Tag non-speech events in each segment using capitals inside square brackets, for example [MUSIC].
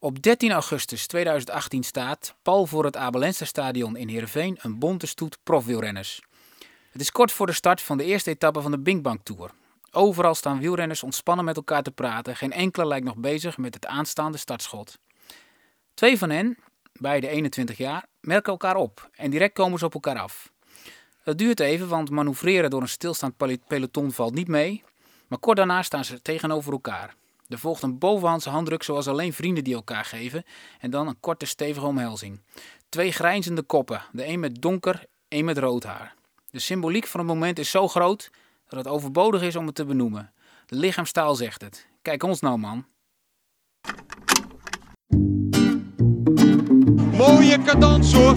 Op 13 augustus 2018 staat, pal voor het Abelense stadion in Heerenveen, een bonte stoet profwielrenners. Het is kort voor de start van de eerste etappe van de Binkbank Tour. Overal staan wielrenners ontspannen met elkaar te praten. Geen enkele lijkt nog bezig met het aanstaande startschot. Twee van hen, beide 21 jaar, merken elkaar op en direct komen ze op elkaar af. Het duurt even, want manoeuvreren door een stilstaand peloton valt niet mee. Maar kort daarna staan ze tegenover elkaar. Er volgt een bovenhandse handdruk zoals alleen vrienden die elkaar geven. En dan een korte stevige omhelzing. Twee grijnzende koppen, de een met donker, een met rood haar. De symboliek van het moment is zo groot dat het overbodig is om het te benoemen. De lichaamstaal zegt het. Kijk ons nou, man. Mooie cadans hoor.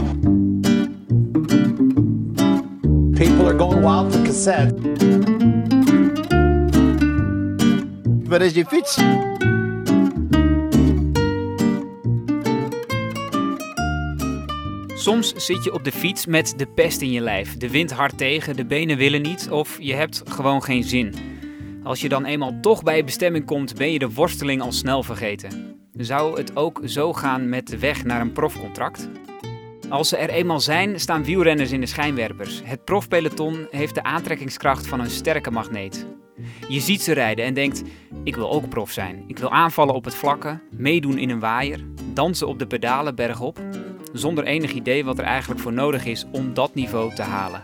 People are going wild for cassette. Waar is je fiets? Soms zit je op de fiets met de pest in je lijf. De wind hard tegen, de benen willen niet of je hebt gewoon geen zin. Als je dan eenmaal toch bij je bestemming komt, ben je de worsteling al snel vergeten. Zou het ook zo gaan met de weg naar een profcontract? Als ze er eenmaal zijn, staan wielrenners in de schijnwerpers. Het profpeloton heeft de aantrekkingskracht van een sterke magneet. Je ziet ze rijden en denkt: ik wil ook prof zijn. Ik wil aanvallen op het vlakke, meedoen in een waaier, dansen op de pedalen bergop, zonder enig idee wat er eigenlijk voor nodig is om dat niveau te halen.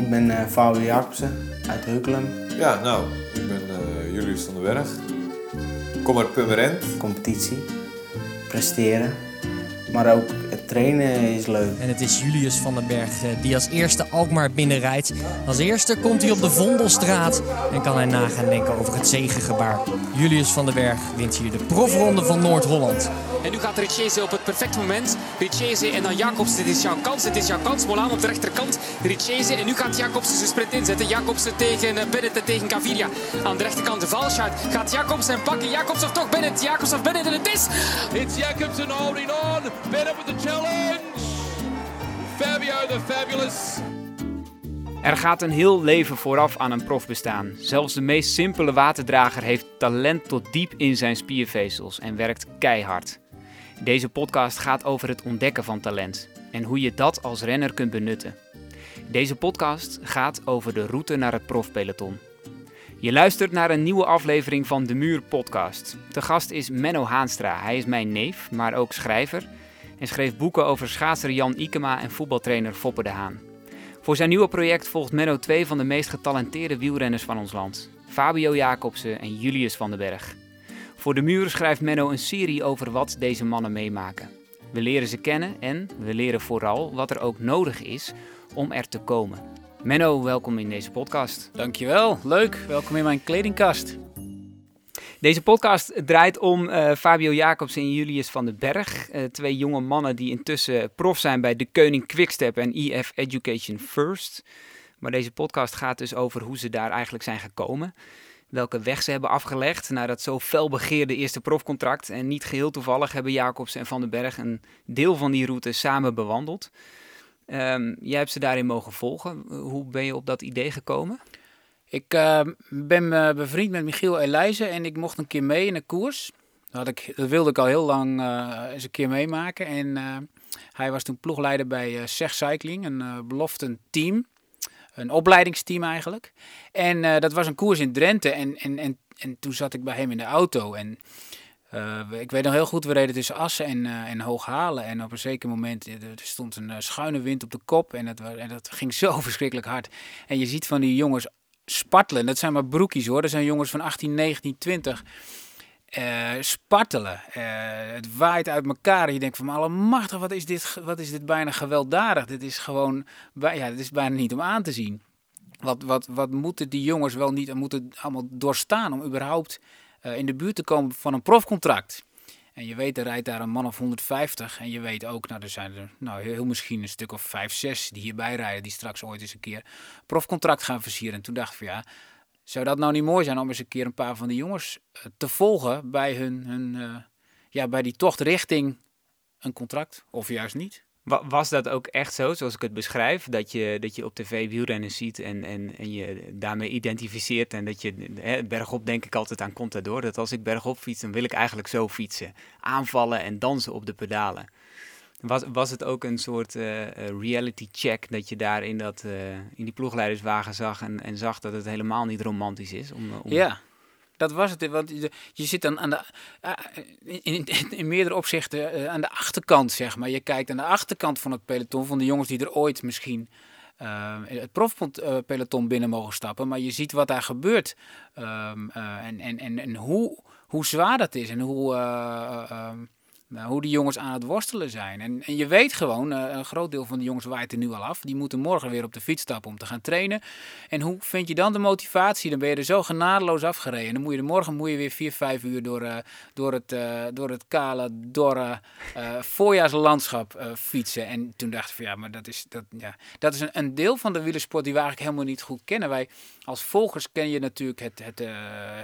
Ik ben uh, Fabio Jacobsen uit Heukelum. Ja, nou, ik ben uh, Julius van der Berg. Kom uit Purmerend. Competitie, presteren, maar ook het trainen is leuk. En het is Julius van den Berg eh, die als eerste Alkmaar binnenrijdt. Als eerste komt hij op de Vondelstraat en kan hij na gaan denken over het zegengebaar. Julius van den Berg wint hier de profronde van Noord-Holland. En nu gaat Richese op het perfect moment. Richese en dan Jacobs. Dit is jouw kans. Het is jouw kans. Molaan op de rechterkant. Richese. En nu gaat Jacobs zijn sprint inzetten. Jacobsen tegen eh, Bennett en tegen Gaviria. Aan de rechterkant de Valschuit. Gaat Jacobs en pakken. Jacobs of toch Bennett. Jacobs of Bennett. En het is... It's Jacobsen holding on. Bennett with the challenge. Fabio the Fabulous. Er gaat een heel leven vooraf aan een profbestaan. Zelfs de meest simpele waterdrager heeft talent tot diep in zijn spiervezels en werkt keihard. Deze podcast gaat over het ontdekken van talent en hoe je dat als renner kunt benutten. Deze podcast gaat over de route naar het profpeloton. Je luistert naar een nieuwe aflevering van De Muur Podcast. De gast is Menno Haanstra. Hij is mijn neef, maar ook schrijver. En schreef boeken over schaatser Jan Ikema en voetbaltrainer Foppe de Haan. Voor zijn nieuwe project volgt Menno twee van de meest getalenteerde wielrenners van ons land. Fabio Jacobsen en Julius van den Berg. Voor de muur schrijft Menno een serie over wat deze mannen meemaken. We leren ze kennen en we leren vooral wat er ook nodig is om er te komen. Menno, welkom in deze podcast. Dankjewel, leuk. Welkom in mijn kledingkast. Deze podcast draait om uh, Fabio Jacobs en Julius van den Berg. Uh, twee jonge mannen die intussen prof zijn bij de Koning Quickstep en EF Education First. Maar deze podcast gaat dus over hoe ze daar eigenlijk zijn gekomen welke weg ze hebben afgelegd naar dat zo felbegeerde eerste profcontract. En niet geheel toevallig hebben Jacobs en Van den Berg een deel van die route samen bewandeld. Um, jij hebt ze daarin mogen volgen. Hoe ben je op dat idee gekomen? Ik uh, ben uh, bevriend met Michiel Elijzen en ik mocht een keer mee in een koers. Dat, ik, dat wilde ik al heel lang uh, eens een keer meemaken. En hij was toen ploegleider bij Sech Cycling, een belofte team een opleidingsteam eigenlijk. En uh, dat was een koers in Drenthe. En, en, en, en toen zat ik bij hem in de auto. En uh, ik weet nog heel goed, we reden tussen Assen en, uh, en Hooghalen. En op een zeker moment er stond een schuine wind op de kop. En dat, en dat ging [LAUGHS] zo verschrikkelijk hard. En je ziet van die jongens spartelen. Dat zijn maar broekjes hoor. Dat zijn jongens van 18, 19, 20. Uh, spartelen. Uh, het waait uit elkaar. Je denkt van allemachtig, wat is dit, wat is dit bijna gewelddadig. Dit is gewoon, ja, dit is bijna niet om aan te zien. Wat, wat, wat moeten die jongens wel niet moeten allemaal doorstaan om überhaupt uh, in de buurt te komen van een profcontract. En je weet, er rijdt daar een man of 150. En je weet ook, nou, er zijn er nou, heel, heel misschien een stuk of 5, 6 die hierbij rijden. Die straks ooit eens een keer profcontract gaan versieren. En toen dacht ik van ja, zou dat nou niet mooi zijn om eens een keer een paar van die jongens eh, te volgen bij hun, hun uh, ja, bij die tocht richting een contract? Of juist niet? Wa- was dat ook echt zo, zoals ik het beschrijf? Dat je, dat je op tv wielrennen ziet en, en, en je daarmee identificeert. En dat je, hè, bergop denk ik altijd aan Contador. Dat als ik bergop fiets, dan wil ik eigenlijk zo fietsen. Aanvallen en dansen op de pedalen. Was, was het ook een soort eh, eh, reality check dat je daar in, dat, eh, in die ploegleiderswagen zag en, en zag dat het helemaal niet romantisch is? Om, om... Ja, dat was het. Want je, zit dan aan de, in, in, meerdere opzichten aan de achterkant, zeg maar. Je kijkt aan de achterkant van het peloton van de jongens die er ooit misschien eh, het profpeloton binnen mogen stappen. Maar je ziet wat daar gebeurt Ehm, eh, en, en, en, en hoe, hoe zwaar dat is en hoe... eh, eh, ehm, hoe die jongens aan het worstelen zijn. En, en je weet gewoon, eh, een groot deel van de jongens waait er nu al af. Die moeten morgen weer op de fiets stappen om te gaan trainen. En hoe vind je dan de motivatie? Dan ben je er zo genadeloos afgereden. En dan moet je morgen moet je weer vier, vijf uur door, eh, door, het, eh, door het kale, dorre eh, voorjaarslandschap fietsen. En toen dacht ik van ja, maar dat is, dat, ja, dat is een, een deel van de wielersport die we eigenlijk helemaal niet goed kennen. Wij als volgers ken je natuurlijk het, het, eh,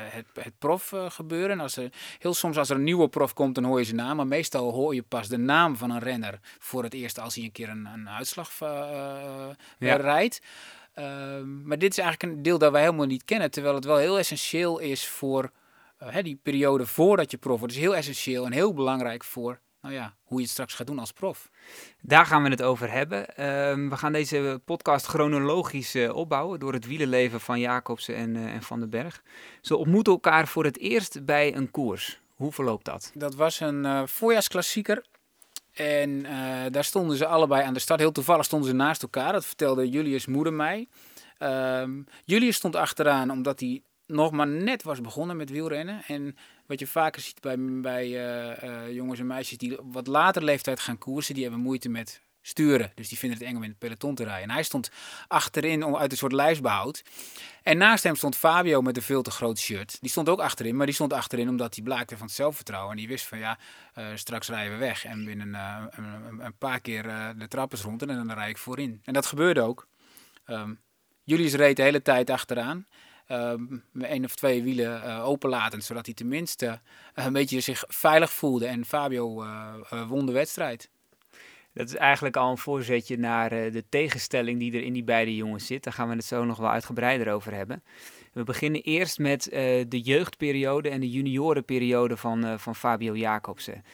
het, het prof eh, gebeuren. En Als er, heel soms als er een nieuwe prof komt, dan hoor je zijn naam. Maar meestal hoor je pas de naam van een renner voor het eerst als hij een keer een, een uitslag eh, Ja. rijdt. Ehm, maar dit is eigenlijk een deel dat wij helemaal niet kennen. Terwijl het wel heel essentieel is voor hè, die periode voordat je prof wordt. Het is heel essentieel en heel belangrijk voor nou ja, hoe je het straks gaat doen als prof. Daar gaan we het over hebben. Ehm, we gaan deze podcast chronologisch eh, opbouwen door het wielerleven van Jacobsen en, eh, en Van den Berg. Ze ontmoeten elkaar voor het eerst bij een koers. Hoe verloopt dat? Dat was een eh, voorjaarsklassieker. En daar stonden ze allebei aan de start. Heel toevallig stonden ze naast elkaar. Dat vertelde Julius moeder mij. Ehm, Julius stond achteraan omdat hij nog maar net was begonnen met wielrennen. En wat je vaker ziet bij, bij eh, eh, jongens en meisjes die wat later leeftijd gaan koersen, die hebben moeite met sturen. Dus die vinden het eng om in het peloton te rijden. En hij stond achterin om, uit een soort lijstbehoud. En naast hem stond Fabio met een veel te groot shirt. Die stond ook achterin, maar die stond achterin omdat hij blaakte van het zelfvertrouwen. En die wist van ja, eh, straks rijden we weg. En binnen een, een, paar keer de trappers rond en dan rijd ik voorin. En dat gebeurde ook. Ehm Julius reed de hele tijd achteraan. Ehm, met één of twee wielen eh openlatend, zodat hij tenminste eh, een beetje zich veilig voelde. En Fabio eh, won de wedstrijd. Dat is eigenlijk al een voorzetje naar de tegenstelling die er in die beide jongens zit. Daar gaan we het zo nog wel uitgebreider over hebben. We beginnen eerst met de jeugdperiode en de juniorenperiode van, van Fabio Jacobsen.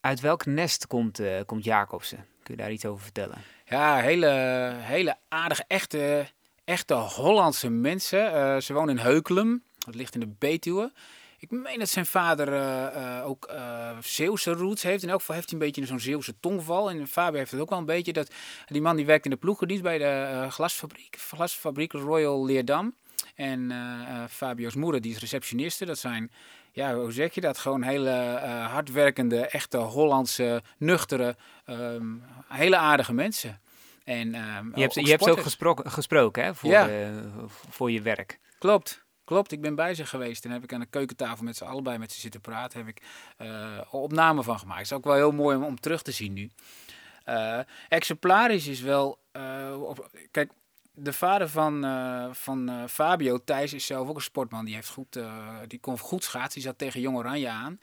Uit welk nest komt, komt Jacobsen? Kun je daar iets over vertellen? Ja, hele, hele aardige, echte, echte Hollandse mensen. Eh, ze wonen in Heukelum, dat ligt in de Betuwe. Ik meen dat zijn vader eh, eh, ook eh Zeeuwse roots heeft. In elk geval heeft hij een beetje zo'n Zeeuwse tongval. En Fabio heeft het ook wel een beetje. Dat, die man die werkt in de ploegendienst bij de glasfabriek, glasfabriek Royal Leerdam. En Fabio's moeder, die is receptioniste. Dat zijn, ja, hoe zeg je dat? Gewoon hele hardwerkende, echte Hollandse, nuchtere, ehm, hele aardige mensen. En, ehm, Je hebt, ook je hebt ze ook gesproken, gesproken hè, voor, Ja. voor je werk. Klopt. Klopt, ik ben bij ze geweest en heb ik aan de keukentafel met ze allebei met ze zitten praten. Heb ik eh opnamen van gemaakt. is ook wel heel mooi om, om terug te zien nu. Eh, exemplarisch is wel. eh, op- kijk, de vader van, van Fabio, Thijs, is zelf ook een sportman. Die, heeft goed, die kon goed schaatsen. Die zat tegen Jong Oranje aan.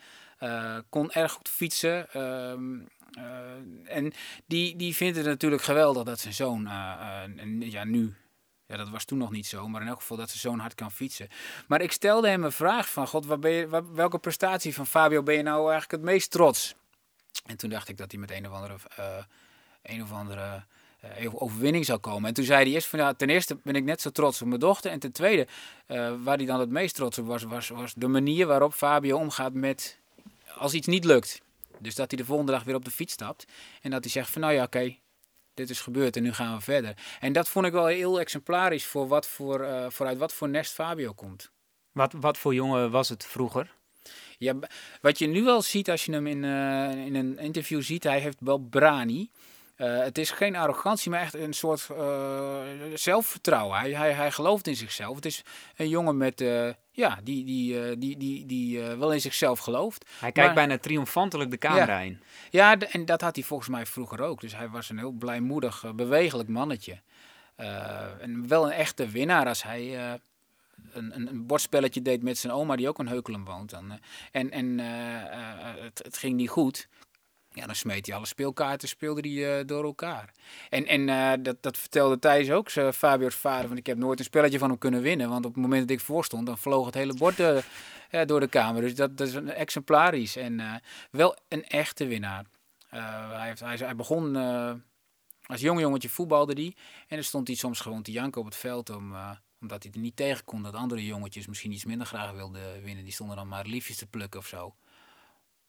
Kon erg goed fietsen. ehm, eh, en die, die vindt het natuurlijk geweldig dat zijn zoon eh, eh, ja, nu ja, dat was toen nog niet zo, maar in elk geval dat ze zo'n hard kan fietsen. Maar ik stelde hem een vraag van, god, waar ben je, welke prestatie van Fabio ben je nou eigenlijk het meest trots? En toen dacht ik dat hij met een of andere, eh, een of andere eh, overwinning zou komen. En toen zei hij eerst van, ja, ten eerste ben ik net zo trots op mijn dochter. En ten tweede, eh, waar hij dan het meest trots op was, was, was de manier waarop Fabio omgaat met, als iets niet lukt. Dus dat hij de volgende dag weer op de fiets stapt. En dat hij zegt van, nou ja, oké, dit is gebeurd en nu gaan we verder. En dat vond ik wel heel exemplarisch voor wat voor, eh, vooruit wat voor nest Fabio komt. Wat, wat voor jongen was het vroeger? Ja, wat je nu wel ziet als je hem in, eh, in een interview ziet, hij heeft wel brani. Eh, het is geen arrogantie, maar echt een soort eh, zelfvertrouwen. Hij, hij, hij gelooft in zichzelf. Het is een jongen met, eh, ja, die, die, die, die, die wel in zichzelf gelooft. Hij kijkt Maar- bijna triomfantelijk de camera in. Ja, en dat had hij volgens mij vroeger ook. Dus hij was een heel blijmoedig, bewegelijk mannetje. En wel een echte winnaar als hij een, een, een bordspelletje deed met zijn oma, die ook in Heukelum woont. Dan, en en het, het ging niet goed. Ja, dan smeet hij alle speelkaarten, speelde hij eh, door elkaar. En, en eh, dat, dat vertelde Thijs ook, zijn Fabio's vader. Want ik heb nooit een spelletje van hem kunnen winnen. Want op het moment dat ik voor stond, dan vloog het hele bord eh, eh, door de kamer. Dus dat, dat is een exemplarisch en eh, wel een echte winnaar. Eh, hij, heeft, hij, hij begon eh, als jong jongetje voetbalde hij. En dan stond hij soms gewoon te janken op het veld om, eh, omdat hij er niet tegen kon dat andere jongetjes misschien iets minder graag wilden winnen. Die stonden dan maar liefjes te plukken of zo.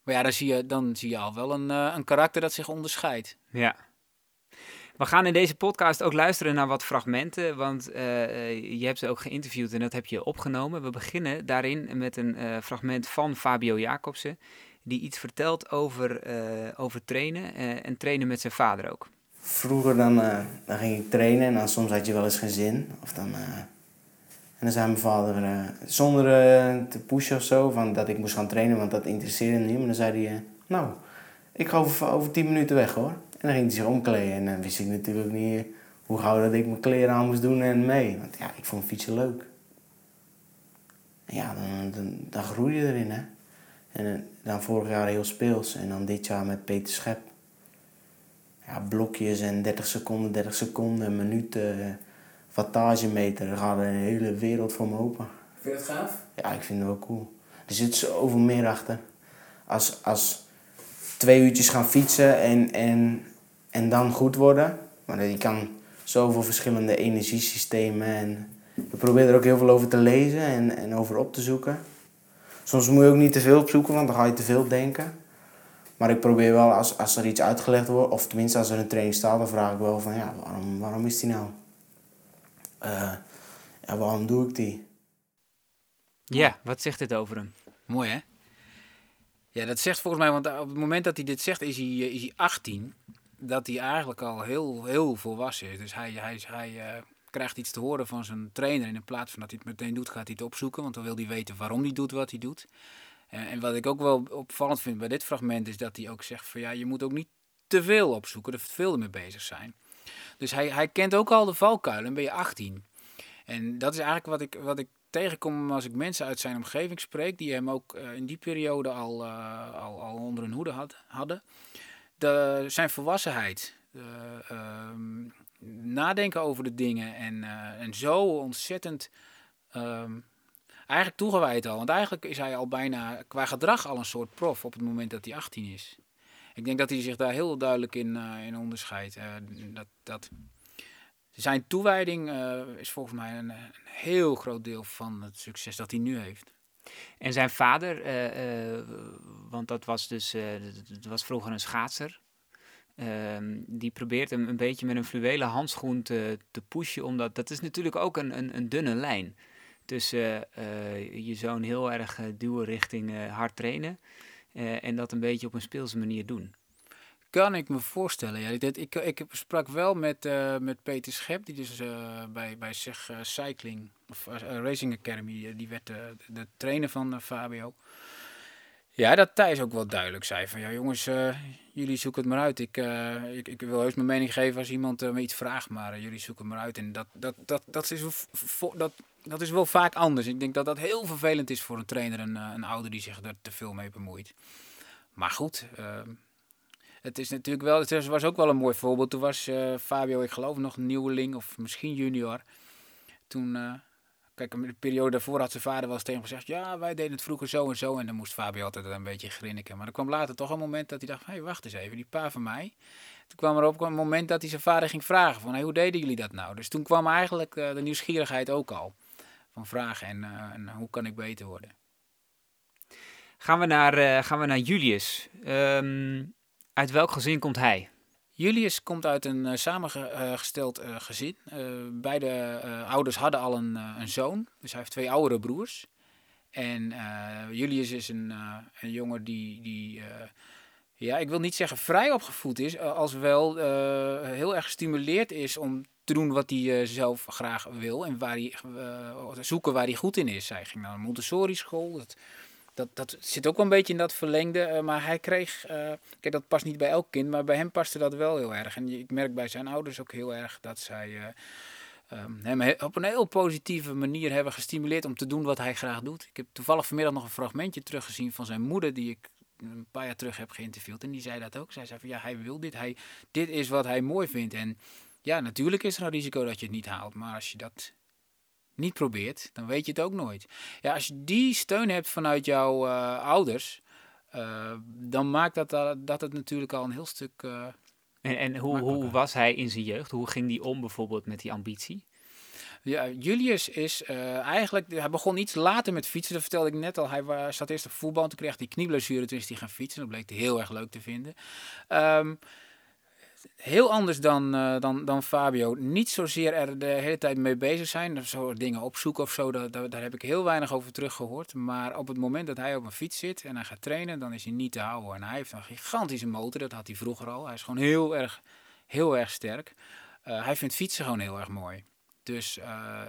Maar ja, dan zie je, dan zie je al wel een, eh, een karakter dat zich onderscheidt. Ja. We gaan in deze podcast ook luisteren naar wat fragmenten, want eh, eh, je hebt ze ook geïnterviewd en dat heb je opgenomen. We beginnen daarin met een eh, fragment van Fabio Jacobsen, die iets vertelt over, eh, over trainen eh, en trainen met zijn vader ook. Vroeger dan, eh, dan ging ik trainen en dan soms had je wel eens geen zin. Of dan, eh, en dan zei mijn vader, eh, zonder eh, te pushen of zo, van dat ik moest gaan trainen, want dat interesseerde hem niet. Maar dan zei hij, eh, nou, ik ga over, over tien minuten weg hoor. En dan ging hij zich omkleden en dan wist ik natuurlijk niet hoe gauw dat ik mijn kleren aan moest doen en mee. Want ja, ik vond fietsen leuk. En ja, dan, dan, dan groei je erin hè. En dan vorig jaar heel speels en dan dit jaar met Peter Schep ja, blokjes en 30 seconden, 30 seconden, eh wattagemeter. Daar gaat een hele wereld voor me open. Vind je het gaaf? Ja, ik vind het wel cool. Er zit zoveel meer achter. Als, als twee uurtjes gaan fietsen en, en, en dan goed worden. Maar je kan zoveel verschillende energiesystemen. En ik probeer er ook heel veel over te lezen en, en over op te zoeken. Soms moet je ook niet te veel opzoeken, want dan ga je te veel denken. Maar ik probeer wel, als, als er iets uitgelegd wordt, of tenminste als er een training staat, dan vraag ik wel van ja, waarom, waarom is die nou? Eh, ja, waarom doe ik die? Ja, wat zegt dit over hem? Mooi hè? Ja, dat zegt volgens mij, want op het moment dat hij dit zegt, is hij, eh, is hij 18. Dat hij eigenlijk al heel, heel volwassen is. Dus hij, hij, hij eh, krijgt iets te horen van zijn trainer. En in plaats van dat hij het meteen doet, gaat hij het opzoeken. Want dan wil hij weten waarom hij doet wat hij doet. En, en wat ik ook wel opvallend vind bij dit fragment, is dat hij ook zegt van ja, je moet ook niet te veel opzoeken, er veel ermee bezig zijn. Dus hij, hij kent ook al de valkuilen, en ben je 18. En dat is eigenlijk wat ik, wat ik tegenkom als ik mensen uit zijn omgeving spreek, die hem ook eh, in die periode al, eh, al, al onder hun hoede had, hadden. De, zijn volwassenheid, ehm, nadenken over de dingen en, eh, en zo ontzettend ehm, eigenlijk toegewijd al. Want eigenlijk is hij al bijna qua gedrag al een soort prof op het moment dat hij 18 is. Ik denk dat hij zich daar heel duidelijk in, eh, in onderscheidt. Eh, dat, dat zijn toewijding eh, is volgens mij een, een heel groot deel van het succes dat hij nu heeft. En zijn vader, want dat was dus, was vroeger een schaatser. Ehm, die probeert hem een beetje met een fluwelen handschoen te, te pushen, omdat dat is natuurlijk ook een, een, een dunne lijn. Tussen je zoon heel erg duwen richting hard trainen eh, en dat een beetje op een speelse manier doen. Kan ik me voorstellen. Ja. Ik, ik, ik sprak wel met, eh, met Peter Schep, die dus eh, bij, bij eh, Cycling, of Racing Academy, die werd de trainer van Fabio. Ja, dat Thijs ook wel duidelijk zei van, ja jongens, jullie zoeken het maar uit. Ik, ik, ik wil heus mijn mening geven als iemand me iets vraagt, maar jullie zoeken het maar uit. En dat, dat, dat, dat, is, dat, dat is wel vaak anders. Ik denk dat dat heel vervelend is voor een trainer, een, eh, een ouder die zich er te veel mee bemoeit. Maar goed, ehm, het is natuurlijk wel, het was ook wel een mooi voorbeeld. Toen was eh, Fabio, ik geloof nog nieuweling of misschien junior. Toen, eh, kijk, de periode daarvoor had zijn vader wel eens tegen hem gezegd: Ja, wij deden het vroeger zo en zo. En dan moest Fabio altijd een beetje grinniken. Maar er kwam later toch een moment dat hij dacht: Hé, hey, wacht eens even, die pa van mij. Toen kwam er ook een moment dat hij zijn vader ging vragen: van, hey, Hoe deden jullie dat nou? Dus toen kwam eigenlijk de nieuwsgierigheid ook al. Van vragen en, eh, en hoe kan ik beter worden? Gaan we naar, eh, gaan we naar Julius. Ehm, uit welk gezin komt hij? Julius komt uit een eh, samengesteld gezin. Beide ouders hadden al een, een zoon, dus hij heeft twee oudere broers. En Julius is een, een jongen die, die ja, ik wil niet zeggen vrij opgevoed is, als wel heel erg gestimuleerd is om te doen wat hij eh, zelf graag wil en waar hij, eh, zoeken waar hij goed in is. Hij ging naar een Montessori school. Dat, dat, dat zit ook wel een beetje in dat verlengde. eh, maar hij kreeg, kijk dat past niet bij elk kind, maar bij hem paste dat wel heel erg. En ik merk bij zijn ouders ook heel erg dat zij eh, ehm, hem he- op een heel positieve manier hebben gestimuleerd om te doen wat hij graag doet. Ik heb toevallig vanmiddag nog een fragmentje teruggezien van zijn moeder, die ik een paar jaar terug heb geïnterviewd. En die zei dat ook. Zij zei van ja, hij wil dit. Hij, dit is wat hij mooi vindt. En ja, natuurlijk is er een risico dat je het niet haalt. Maar als je dat niet probeert, dan weet je het ook nooit. Ja, als je die steun hebt vanuit jouw eh, ouders, eh, dan maakt dat, uh, dat het natuurlijk al een heel stuk. eh, En, en hoe, hoe was hij in zijn jeugd? Hoe ging die om bijvoorbeeld met die ambitie? Ja, Julius is eh, eigenlijk, hij begon iets later met fietsen, dat vertelde ik net al. Hij wa- zat eerst op voetbal, toen kreeg hij knieblessure, toen is hij gaan fietsen. Dat bleek hij heel erg leuk te vinden. Ehm, heel anders dan, eh, dan, dan Fabio. Niet zozeer er de hele tijd mee bezig zijn, zo dingen opzoeken of zo, daar, daar, daar heb ik heel weinig over teruggehoord. Maar op het moment dat hij op een fiets zit en hij gaat trainen, dan is hij niet te houden. En hij heeft een gigantische motor, dat had hij vroeger al. Hij is gewoon heel erg, heel erg sterk. Eh, hij vindt fietsen gewoon heel erg mooi. Dus eh,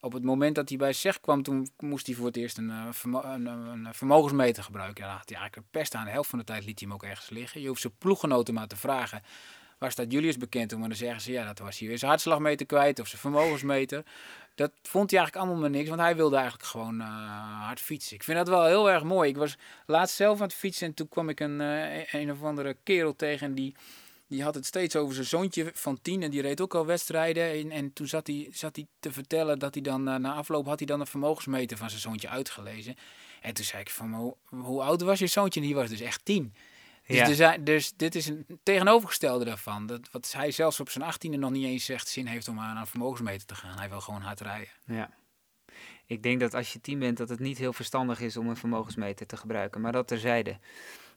op het moment dat hij bij SEG kwam, toen moest hij voor het eerst een, een, een, een vermogensmeter gebruiken. En dan had hij eigenlijk pest aan. De helft van de tijd liet hij hem ook ergens liggen. Je hoeft zijn ploeggenoten maar te vragen. Waar staat Julius bekend om? En dan zeggen ze, ja, dat was hij weer zijn hartslagmeter kwijt of zijn vermogensmeter. Dat vond hij eigenlijk allemaal maar niks, want hij wilde eigenlijk gewoon eh, hard fietsen. Ik vind dat wel heel erg mooi. Ik was laatst zelf aan het fietsen en toen kwam ik een, eh, een of andere kerel tegen en die... Die had het steeds over zijn zoontje van tien en die reed ook al wedstrijden. En, en toen zat hij, zat hij te vertellen dat hij dan eh, na afloop had hij dan een vermogensmeter van zijn zoontje uitgelezen. En toen zei ik van, "Maar hoe, hoe oud was je zoontje? En die was dus echt tien. Dus, Ja. dus dit is een tegenovergestelde daarvan. Dat, wat hij zelfs op zijn achttiende nog niet eens zegt zin heeft om aan een vermogensmeter te gaan. Hij wil gewoon hard rijden. Ja. Ik denk dat als je tien bent, dat het niet heel verstandig is om een vermogensmeter te gebruiken. Maar dat terzijde.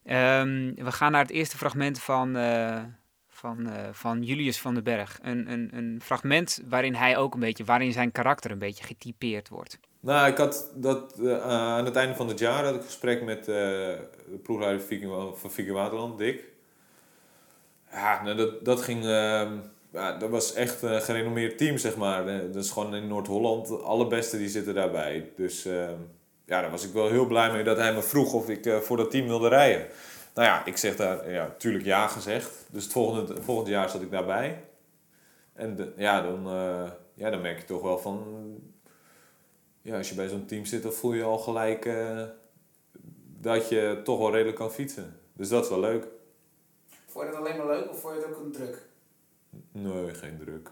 Ehm, we gaan naar het eerste fragment van, eh, van, eh, van Julius van den Berg. Een, een, een fragment waarin hij ook een beetje, waarin zijn karakter een beetje getypeerd wordt. Nou, ik had dat eh, aan het einde van het jaar had ik een gesprek met eh, de ploegleider van Viking Waterland, Dick. Ja, nou, dat, dat ging. ehm, ja, dat was echt een gerenommeerd team, zeg maar. Eh, Dat is gewoon in Noord-Holland. De allerbeste die zitten daarbij. Dus ehm, ja, daar was ik wel heel blij mee dat hij me vroeg of ik eh, voor dat team wilde rijden. Nou ja, ik zeg daar, ja, tuurlijk ja gezegd. Dus het volgende, volgend jaar zat ik daarbij. En ja, dan, eh, ja, dan merk je toch wel van ja, als je bij zo'n team zit, dan voel je al gelijk eh, dat je toch wel redelijk kan fietsen. Dus dat is wel leuk. Vond je dat alleen maar leuk of vond je het ook een druk? Nee, geen druk.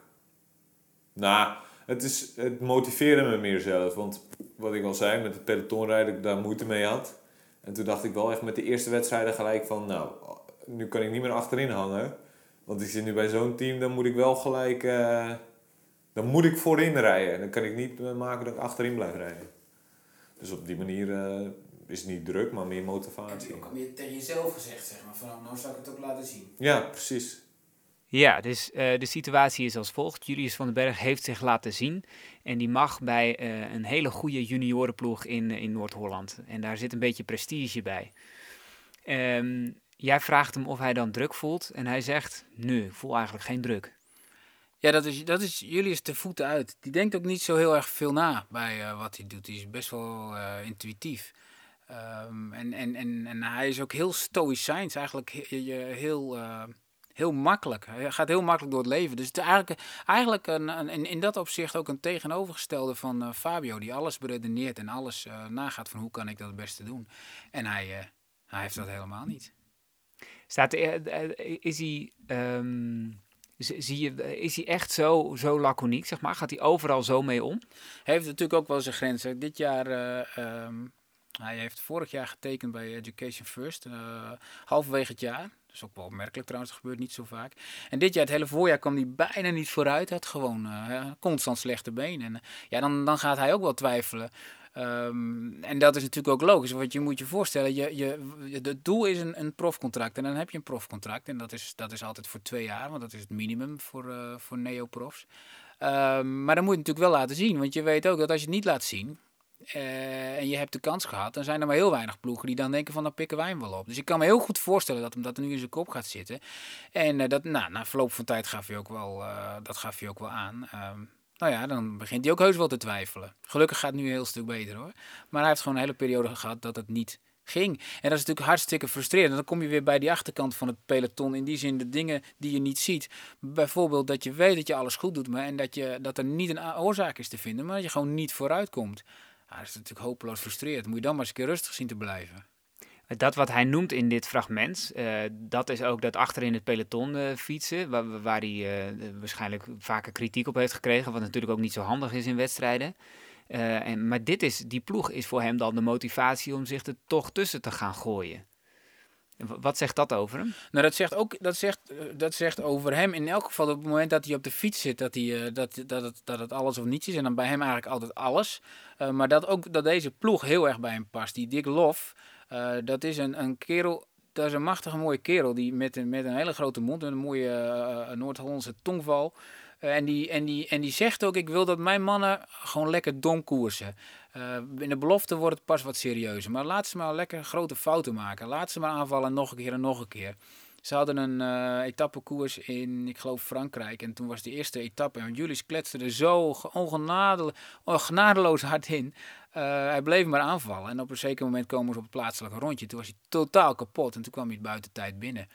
Nou, het, is, het motiveerde me meer zelf. Want wat ik al zei, met het pelotonrijden, dat ik daar moeite mee had. En toen dacht ik wel echt met de eerste wedstrijden gelijk van... Nou, nu kan ik niet meer achterin hangen. Want ik zit nu bij zo'n team, dan moet ik wel gelijk... eh, dan moet ik voorin rijden. Dan kan ik niet eh, maken dat ik achterin blijf rijden. Dus op die manier eh, is het niet druk, maar meer motivatie. al meer tegen jezelf gezegd, zeg maar. Van nou zal ik het ook laten zien. Ja, precies. Ja, dus eh, de situatie is als volgt. Julius van den Berg heeft zich laten zien. En die mag bij eh, een hele goede juniorenploeg in, in Noord-Holland. En daar zit een beetje prestige bij. Ehm, jij vraagt hem of hij dan druk voelt. En hij zegt, nee, ik voel eigenlijk geen druk. Ja, dat is, dat is Julius te voeten uit. Die denkt ook niet zo heel erg veel na bij eh, wat hij doet. Die is best wel eh, intuïtief. Ehm, en, en, en, en hij is ook heel stoïcijns, eigenlijk he- je- heel, eh, heel makkelijk. Hij gaat heel makkelijk door het leven. Dus het is eigenlijk, eigenlijk een, een, in, dat opzicht ook een tegenovergestelde van Fabio, die alles beredeneert en alles nagaat van hoe kan ik dat het beste doen. En hij, hij heeft dat helemaal niet. Staat, is, hij, ehm, zie je, is hij echt zo, zo laconiek, zeg maar? Gaat hij overal zo mee om? Hij heeft natuurlijk ook wel zijn grenzen. Dit jaar, eh, ehm, hij heeft vorig jaar getekend bij Education First, eh, halverwege het jaar. Dat is ook wel opmerkelijk trouwens, dat gebeurt niet zo vaak. En dit jaar, het hele voorjaar, kwam hij bijna niet vooruit. Had gewoon eh, constant slechte benen. En eh, ja, dan, dan gaat hij ook wel twijfelen. Ehm, en dat is natuurlijk ook logisch, want je moet je voorstellen, je, je, je- het doel is een, een profcontract. En dan heb je een profcontract. En dat is, dat is altijd voor twee jaar, want dat is het minimum voor, eh voor neoprofs. Ehm, maar dan moet je het natuurlijk wel laten zien. Want je weet ook dat als je het niet laat zien. eh, en je hebt de kans gehad, dan zijn er maar heel weinig ploegen die dan denken van dan pikken wij hem wel op. Dus ik kan me heel goed voorstellen dat hem dat nu in zijn kop gaat zitten. En eh, dat, nou, na verloop van tijd gaf hij ook wel, dat gaf hij ook wel aan. Nou ja, dan begint hij ook heus wel te twijfelen. Gelukkig gaat het nu een heel stuk beter hoor. Maar hij heeft gewoon een hele periode gehad dat het niet ging. En dat is natuurlijk hartstikke frustrerend. Dan kom je weer bij die achterkant van het peloton. In die zin de dingen die je niet ziet. Bijvoorbeeld dat je weet dat je alles goed doet. Maar en dat, je, dat er niet een oorzaak is te vinden. Maar dat je gewoon niet vooruit komt. Dat is natuurlijk hopeloos frustrerend. Moet je dan maar eens een keer rustig zien te blijven. Dat wat hij noemt in dit fragment, eh, dat is ook dat achter in het peloton eh, fietsen, waar, waar hij eh, waarschijnlijk vaker kritiek op heeft gekregen, wat natuurlijk ook niet zo handig is in wedstrijden. En, maar dit is, die ploeg is voor hem dan de motivatie om zich er toch tussen te gaan gooien. Wat zegt dat over hem? Nou, dat zegt ook dat zegt, dat zegt over hem in elk geval op het moment dat hij op de fiets zit, dat, hij, dat, dat, het, dat het alles of niets is. En dan bij hem eigenlijk altijd alles. Maar dat ook dat deze ploeg heel erg bij hem past. Die Dick Lof, eh, dat is een, een kerel, dat is een machtige mooie kerel. Die met een, met een hele grote mond en een mooie eh, Noord-Hollandse tongval. Eh, en, die, en, die, en die zegt ook, ik wil dat mijn mannen gewoon lekker dom koersen. Eh, in de belofte wordt het pas wat serieuzer. Maar laat ze maar lekker grote fouten maken. Laat ze maar aanvallen nog een keer en nog een keer. Ze hadden een eh etappekoers in, ik geloof, Frankrijk. En toen was de eerste etappe. En Julius kletste er zo ge- ongenadel- ongenadeloos hard in. Eh, hij bleef maar aanvallen. En op een zeker moment komen ze op het plaatselijke rondje. Toen was hij totaal kapot. En toen kwam hij het buitentijd binnen.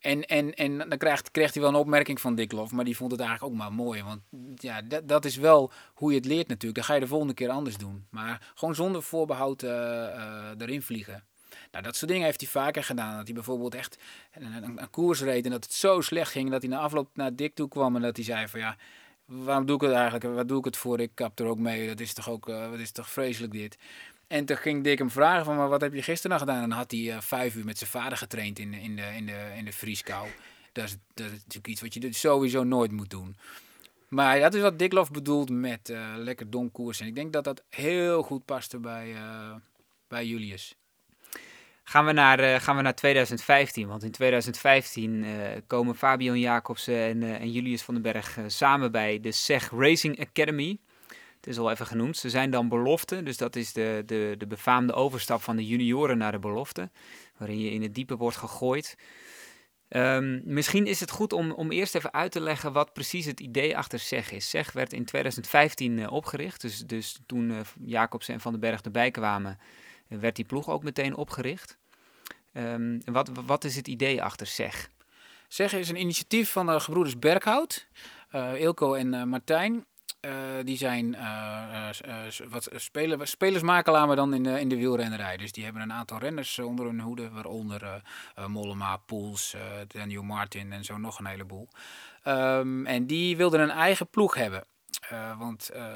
En, en, en dan krijgt, kreeg hij wel een opmerking van Dick Lof, maar die vond het eigenlijk ook maar mooi. Want ja, dat, dat is wel hoe je het leert natuurlijk. Dan ga je de volgende keer anders doen. Maar gewoon zonder voorbehoud eh, eh, erin vliegen. Nou, dat soort dingen heeft hij vaker gedaan. Dat hij bijvoorbeeld echt een, een, een koers reed en dat het zo slecht ging dat hij na afloop naar Dick toe kwam en dat hij zei van ja, waarom doe ik het eigenlijk? Wat doe ik het voor? Ik kap er ook mee. Dat is toch ook, wat is toch vreselijk dit? En toen ging Dick hem vragen van, maar wat heb je gisteren gedaan? En had hij eh, vijf uur met zijn vader getraind in, in, de, in, de, in de vrieskou. Dat is, dat is natuurlijk iets wat je dus sowieso nooit moet doen. Maar dat is wat Dick Lof bedoelt met eh, lekker dom koers. En ik denk dat dat heel goed paste bij, bij Julius. Gaan we naar, eh, gaan we naar 2015, want in 2015 eh, komen Fabian Jacobsen en, eh, en Julius van den Berg samen bij de SEG Racing Academy. Het is al even genoemd. Ze zijn dan belofte, dus dat is de, de, de befaamde overstap van de junioren naar de belofte, waarin je in het diepe wordt gegooid. Ehm, misschien is het goed om, om eerst even uit te leggen wat precies het idee achter SEG is. SEG werd in 2015 eh, opgericht, dus, dus toen Jacobsen en Van den Berg erbij kwamen, werd die ploeg ook meteen opgericht. Ehm, wat, wat is het idee achter SEG? Zeg is een initiatief van de gebroeders Berghout, eh Ilko en eh, Martijn. Eh, die zijn eh, eh, eh, wat spelen, spelersmakelaar, dan in de, in de wielrennerij. Dus die hebben een aantal renners eh, onder hun hoede, waaronder eh eh, Mollema, Poels, eh, Daniel Martin en zo nog een heleboel. Ehm, en die wilden een eigen ploeg hebben. Eh, want eh,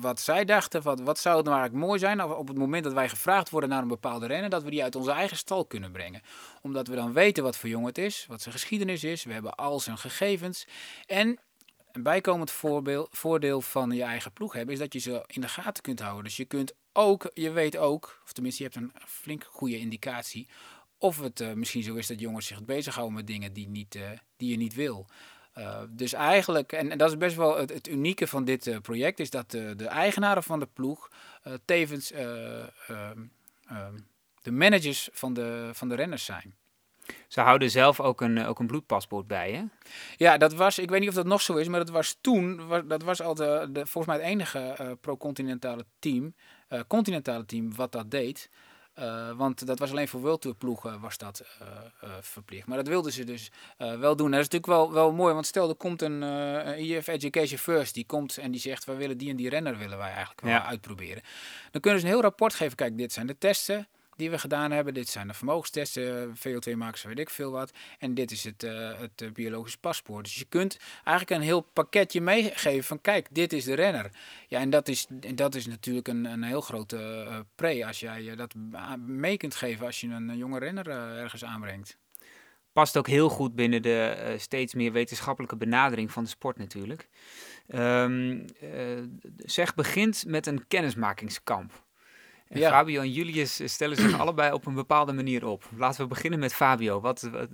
wat zij dachten, wat, wat zou het nou eigenlijk mooi zijn op het moment dat wij gevraagd worden naar een bepaalde renner, dat we die uit onze eigen stal kunnen brengen. Omdat we dan weten wat voor jongen het is, wat zijn geschiedenis is, we hebben al zijn gegevens. En een bijkomend voorbeeld, voordeel van je eigen ploeg hebben, is dat je ze in de gaten kunt houden. Dus je kunt ook, je weet ook, of tenminste je hebt een flink goede indicatie, of het eh, misschien zo is dat jongens zich bezighouden met dingen die, niet, die je niet wil. Uh, dus eigenlijk, en, en, dat is best wel het, het unieke van dit uh, project, is dat de, de, eigenaren van de ploeg uh, tevens de managers van de, van de renners zijn. Ze houden zelf ook een, ook een bloedpaspoort bij, hè? Ja, dat was, ik weet niet of dat nog zo is, maar dat was toen, dat was al de, de volgens mij het enige pro-continentale team, continentale team wat dat deed. Uh, want dat was alleen voor World Tour ploegen was dat verplicht. Maar dat wilden ze dus wel doen. Dat is natuurlijk wel, wel mooi, want stel er komt een, IF Education First, die komt en die zegt, we willen die en die renner willen wij eigenlijk wel ja. uitproberen. Dan kunnen ze een heel rapport geven, kijk, dit zijn de testen die we gedaan hebben. Dit zijn de vermogenstesten, VO2-max, weet ik veel wat. En dit is het, uh, het uh, biologisch paspoort. Dus je kunt eigenlijk een heel pakketje meegeven van kijk, dit is de renner. Ja, en dat is, dat is natuurlijk een, een heel grote uh, pre als jij dat mee kunt geven als je een jonge renner ergens aanbrengt. Past ook heel goed binnen de steeds meer wetenschappelijke benadering van de sport natuurlijk. Um, zeg begint met een kennismakingskamp. En ja. Fabio en Julius stellen zich [CLEARS THROAT] allebei op een bepaalde manier op. Laten we beginnen met Fabio. Wat, wat,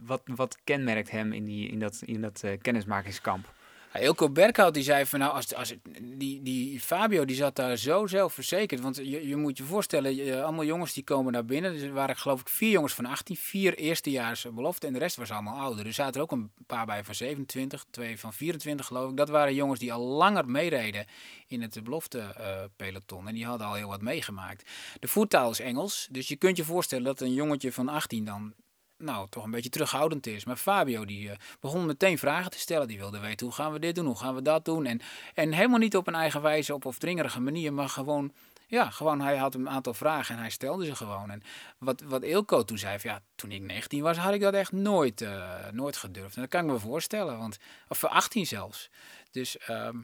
wat, wat kenmerkt hem in, die, in dat, in dat uh, kennismakingskamp? Ja, Ilko Berkhout die zei van nou, als, als, die, die Fabio die zat daar zo zelfverzekerd. Want je, je moet je voorstellen, allemaal jongens die komen naar binnen. Dus er waren geloof ik vier jongens van 18, vier eerstejaars belofte en de rest was allemaal ouder. Er zaten er ook een paar bij van 27, twee van 24 geloof ik. Dat waren jongens die al langer meereden in het belofte uh, peloton. En die hadden al heel wat meegemaakt. De voertaal is Engels, dus je kunt je voorstellen dat een jongetje van 18 dan nou, toch een beetje terughoudend is. Maar Fabio die uh, begon meteen vragen te stellen. Die wilde weten hoe gaan we dit doen, hoe gaan we dat doen. En, en helemaal niet op een eigen wijze, op of dringerige manier, maar gewoon Ja, gewoon hij had een aantal vragen en hij stelde ze gewoon. En wat, wat Ilko toen zei, van, ja, toen ik 19 was, had ik dat echt nooit, eh, nooit gedurfd. En dat kan ik me voorstellen, want, of voor 18 zelfs. Dus ehm,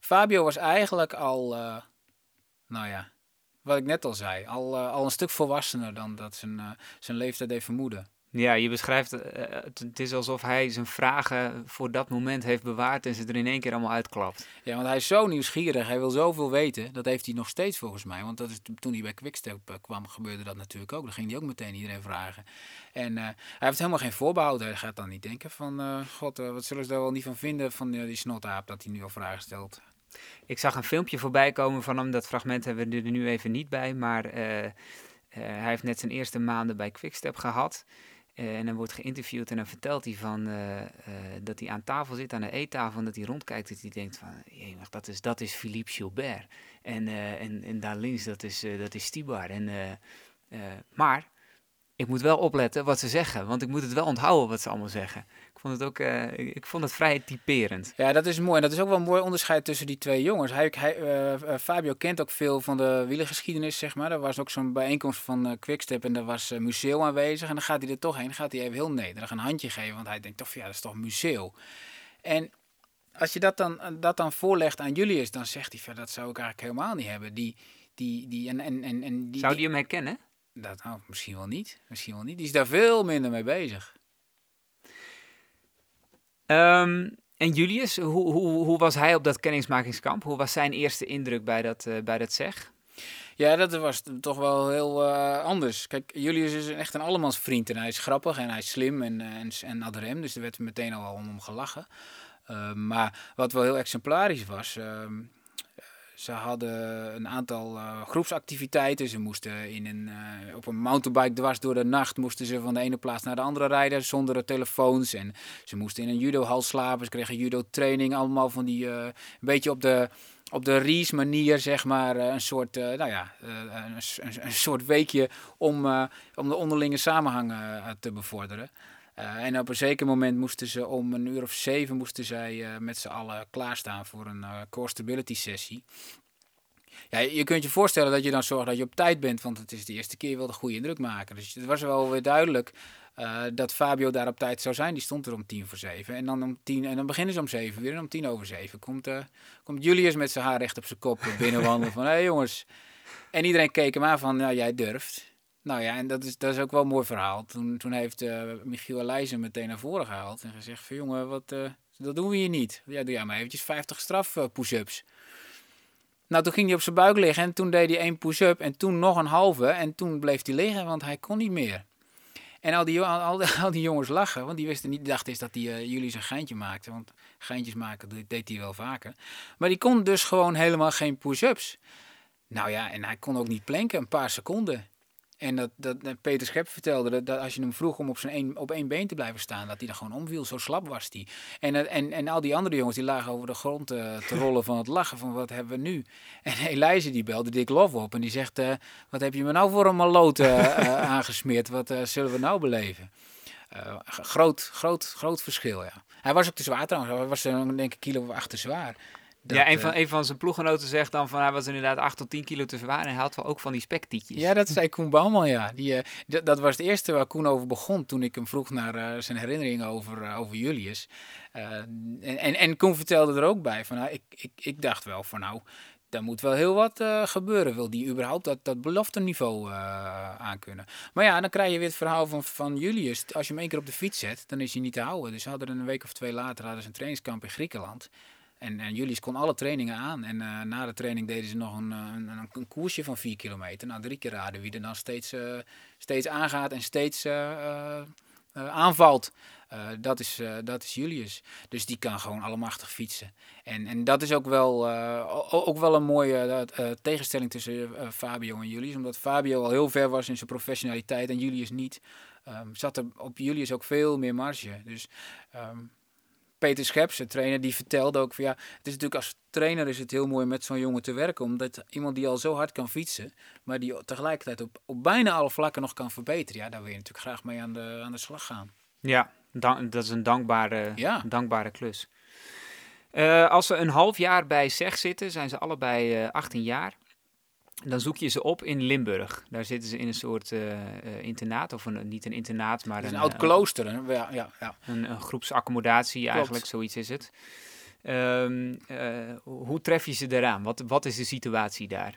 Fabio was eigenlijk al, eh, nou ja, wat ik net al zei, al, eh, al een stuk volwassener dan dat zijn, eh, zijn leeftijd deed vermoeden. Ja, je beschrijft, eh, het, is alsof hij zijn vragen voor dat moment heeft bewaard en ze er in één keer allemaal uitklapt. Ja, want hij is zo nieuwsgierig, hij wil zoveel weten. Dat heeft hij nog steeds volgens mij. Want dat is, toen hij bij Quickstep kwam, gebeurde dat natuurlijk ook. Dan ging hij ook meteen iedereen vragen. En hij heeft helemaal geen voorbehoud. Hij gaat dan niet denken van, god, wat zullen ze daar wel niet van vinden van die snotaap dat hij nu al vragen stelt. Ik zag een filmpje voorbij komen van hem. Dat fragment hebben we er nu even niet bij. Maar eh, eh, hij heeft net zijn eerste maanden bij Quickstep gehad. Eh, en dan wordt geïnterviewd en dan vertelt hij van, dat hij aan tafel zit, aan de eettafel. En dat hij rondkijkt dat hij denkt van, jemig, dat is, dat is Philippe Gilbert. En, en, en daar links, dat is, dat is Stibar. En, maar ik moet wel opletten wat ze zeggen. Want ik moet het wel onthouden wat ze allemaal zeggen. Ik vond het ook eh, ik- ik vond het vrij typerend. Ja, dat is mooi. En dat is ook wel een mooi onderscheid tussen die twee jongens. Hij, hij, eh, eh, Fabio kent ook veel van de wielergeschiedenis, zeg maar. Er was ook zo'n bijeenkomst van eh, Quickstep en daar was uh, Museo aanwezig. En dan gaat hij er toch heen, gaat hij even heel nederig een handje geven. Want hij denkt toch van, ja, dat is toch Museo. En als je dat dan, dat dan voorlegt aan Julius, dan zegt hij dat zou ik eigenlijk helemaal niet hebben. Die, die, die, en, en, en, en die, Zou die- die hem herkennen? dat, nou, misschien wel niet. Misschien wel niet. Die is daar veel minder mee bezig. Ehm, en Julius, hoe, hoe, hoe was hij op dat kennismakingskamp? Hoe was zijn eerste indruk bij dat, eh, bij dat zeg? Ja, dat was toch wel heel eh, anders. Kijk, Julius is echt een allemans vriend en hij is grappig en hij is slim en, eh, en, en ad rem, dus er werd meteen al om hem gelachen. Eh, maar wat wel heel exemplarisch was, ehm, ze hadden een aantal eh, groepsactiviteiten. Ze moesten in een, eh, op een mountainbike dwars door de nacht moesten ze van de ene plaats naar de andere rijden zonder telefoons. En ze moesten in een judohal slapen, ze kregen judo training, allemaal van die, eh, een beetje op de, op de Ries manier, zeg maar, een soort, nou ja, een, een, soort weekje om, om de onderlinge samenhang te bevorderen. Eh, en op een zeker moment moesten ze om een uur of zeven moesten zij eh, met z'n allen klaarstaan voor een eh, core stability sessie. Ja, je kunt je voorstellen dat je dan zorgt dat je op tijd bent, want het is de eerste keer je wil een goede indruk maken. Dus het was wel weer duidelijk dat Fabio daar op tijd zou zijn. Die stond er om tien voor zeven. En dan, om tien, en dan beginnen ze om zeven weer. En om tien over zeven komt, komt Julius met zijn haar recht op zijn kop binnenwandelen van... Hé hey, jongens. En iedereen keek hem aan van, nou jij durft. Nou ja, en dat is, dat is ook wel een mooi verhaal. Toen, toen heeft eh, Michiel Elijzen meteen naar voren gehaald en gezegd van... Jongen, wat, eh, dat doen we hier niet. Ja, doe jij maar eventjes 50 straf eh, push-ups. Nou, toen ging hij op zijn buik liggen en toen deed hij één push-up en toen nog een halve. En toen bleef hij liggen, want hij kon niet meer. En al die, al, [LAUGHS] al, die jongens lachen, want die wisten niet, die dachten eens dat eh, jullie zijn geintje maakte. Want geintjes maken deed hij wel vaker. Maar die kon dus gewoon helemaal geen push-ups. Nou ja, en hij kon ook niet planken, een paar seconden. En dat, dat Peter Schep vertelde dat, dat als je hem vroeg om op, zijn één, op één been te blijven staan, dat hij dan gewoon omviel. Zo slap was hij. En, eh, en, en al die andere jongens die lagen over de grond eh, te [LAUGHS] rollen van het lachen van wat hebben we nu. En Elijzen die belde Dick Lof op en die zegt, eh, wat heb je me nou voor een maloot eh, [LAUGHS] aangesmeerd? Wat zullen we nou beleven? Groot, groot, groot verschil, ja. Hij was ook te zwaar trouwens. Hij was denk ik een kilo of acht te zwaar. Dat, ja, een eh, van, een van zijn ploeggenoten zegt dan van hij was inderdaad 8 tot 10 kilo te zwaar en hij had wel ook van die spektietjes. Ja, dat zei Koen Bouwman, ja. Die, eh, dat was het eerste waar Koen over begon toen ik hem vroeg naar eh, zijn herinneringen over, eh, over Julius. Eh, en, en, en Koen vertelde er ook bij van, nou, ik, ik, ik dacht wel van nou, daar moet wel heel wat eh, gebeuren. Wil die überhaupt dat, dat belofteniveau eh aankunnen? Maar ja, dan krijg je weer het verhaal van, van Julius. Als je hem één keer op de fiets zet, dan is hij niet te houden. Dus ze hadden een week of twee later hadden ze een trainingskamp in Griekenland. En, en Julius kon alle trainingen aan. En eh, na de training deden ze nog een, eh, een, een, een koersje van 4 kilometer. Nou, drie keer raden wie er dan steeds, eh, steeds aangaat en steeds aanvalt. Dat, is, dat is Julius. Dus die kan gewoon allemachtig fietsen. En, en dat is ook wel, ook wel een mooie tegenstelling tussen Fabio en Julius. Omdat Fabio al heel ver was in zijn professionaliteit en Julius niet. ehm, zat er op Julius ook veel meer marge. Dus ehm, Peter Scheps, de trainer, die vertelde ook van ja, het is natuurlijk als trainer is het heel mooi met zo'n jongen te werken, omdat iemand die al zo hard kan fietsen, maar die tegelijkertijd op, op bijna alle vlakken nog kan verbeteren, ja, daar wil je natuurlijk graag mee aan de, aan de slag gaan. Ja, dan- dat is een dankbare, Ja. dankbare klus. Eh, als ze een half jaar bij SEG zitten, zijn ze allebei eh 18 jaar. Dan zoek je ze op in Limburg. Daar zitten ze in een soort eh, eh, internaat, of een, niet een internaat, maar een, een oud eh, klooster. Hè? Ja, ja, ja. een, een groepsaccommodatie eigenlijk, zoiets is het. Ehm, eh, hoe tref je ze eraan? Wat, wat is de situatie daar?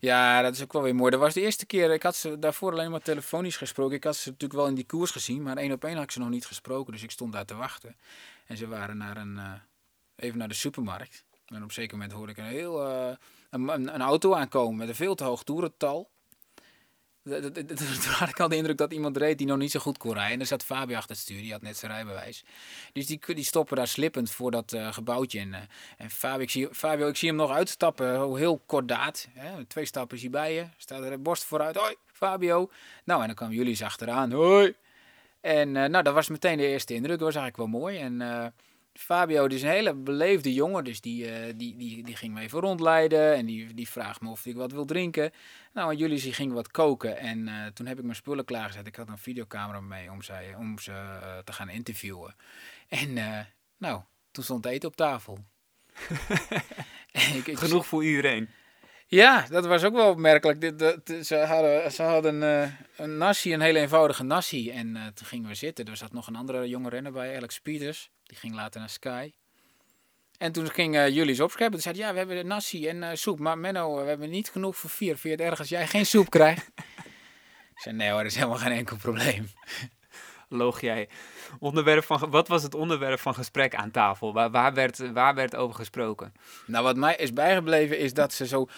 Ja, dat is ook wel weer mooi. Dat was de eerste keer, ik had ze daarvoor alleen maar telefonisch gesproken. Ik had ze natuurlijk wel in die koers gezien, maar één op één had ik ze nog niet gesproken. Dus ik stond daar te wachten. En ze waren naar een, even naar de supermarkt. En op een zeker moment hoorde ik een heel, een, een, auto aankomen met een veel te hoog toerental. [LAUGHS] Toen had ik al de indruk dat iemand reed die nog niet zo goed kon rijden. En er zat Fabio achter het stuur, die had net zijn rijbewijs. Dus die, die stoppen daar slippend voor dat eh, gebouwtje. En, eh, en Fabio, ik zie, Fabio, ik zie hem nog uitstappen, heel kordaat. Hè? Twee stappen is hij bij je, staat er borst vooruit. Hoi, Fabio. Nou, en dan kwamen jullie eens achteraan. Hoi. En eh, nou, dat was meteen de eerste indruk. Dat was eigenlijk wel mooi. En Fabio die is een hele beleefde jongen, dus die, eh, die, die, die ging me even rondleiden. En die, die vraagt me of ik wat wil drinken. Nou, en jullie die gingen wat koken. En eh, toen heb ik mijn spullen klaargezet. Ik had een videocamera mee om ze, om ze eh, te gaan interviewen. En nou, toen stond eten op tafel. [LAUGHS] [LAUGHS] Ik- Genoeg voor iedereen. Ja, dat was ook wel opmerkelijk. Dit, dat, ze hadden, ze hadden eh, een nasi, een hele eenvoudige nasi. En eh, toen gingen we zitten. Er zat nog een andere jonge renner bij, Alex Pieters. Die ging later naar Sky. En toen ging eh jullie eens opscheppen. Toen zei hij, ja, we hebben nasi en eh, soep. Maar Menno, we hebben niet genoeg voor vier. Vind je het erg als jij geen soep krijgt? [LAUGHS] ik zei, nee hoor, dat is helemaal geen enkel probleem. [LAUGHS] Loog jij. Onderwerp van, wat was het onderwerp van gesprek aan tafel? Waar, waar, werd, waar werd over gesproken? Nou, wat mij is bijgebleven is dat ze zo.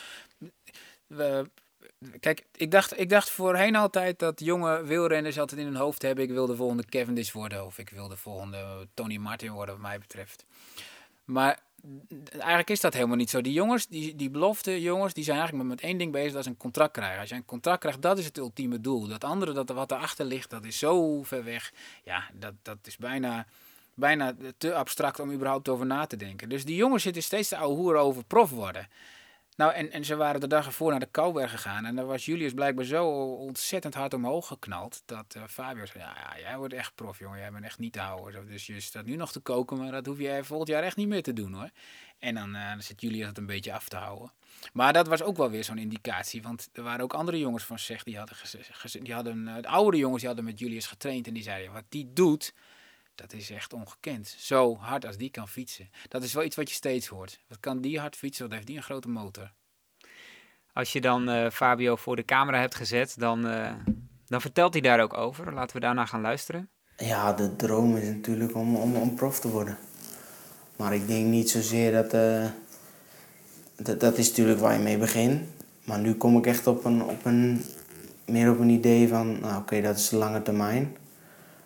Kijk, ik dacht, ik dacht voorheen altijd dat jonge wielrenners altijd in hun hoofd hebben: ik wil de volgende Cavendish worden of ik wil de volgende Tony Martin worden, wat mij betreft. Maar eigenlijk is dat helemaal niet zo. Die jongens, die, die belofte jongens, die zijn eigenlijk met één ding bezig: dat is een contract krijgen. Als je een contract krijgt, dat is het ultieme doel. Dat andere, dat wat erachter ligt, dat is zo ver weg. Ja, dat, dat is bijna bijna te abstract om überhaupt over na te denken. Dus die jongens zitten steeds te ouwe over prof worden. Nou, en, en ze waren de dag ervoor naar de Kouwberg gegaan. En daar was Julius blijkbaar zo ontzettend hard omhoog geknald. Dat eh, Fabio zei, ja, ja, jij wordt echt prof, jongen. Jij bent echt niet te houden. Dus je staat nu nog te koken, maar dat hoef je volgend jaar echt niet meer te doen, hoor. En dan, eh, dan zit Julius het een beetje af te houden. Maar dat was ook wel weer zo'n indicatie. Want er waren ook andere jongens van zeg die hadden, die hadden eh, de oudere jongens die hadden met Julius getraind. En die zeiden, wat die doet, dat is echt ongekend. Zo hard als die kan fietsen. Dat is wel iets wat je steeds hoort. Wat kan die hard fietsen? Wat heeft die een grote motor? Als je dan eh, Fabio voor de camera hebt gezet, dan, eh, dan vertelt hij daar ook over. Laten we daarna gaan luisteren. Ja, de droom is natuurlijk om, om, om prof te worden. Maar ik denk niet zozeer dat, eh, dat... Dat is natuurlijk waar je mee begint. Maar nu kom ik echt op een, op een, meer op een idee van... Nou, oké, dat is de lange termijn.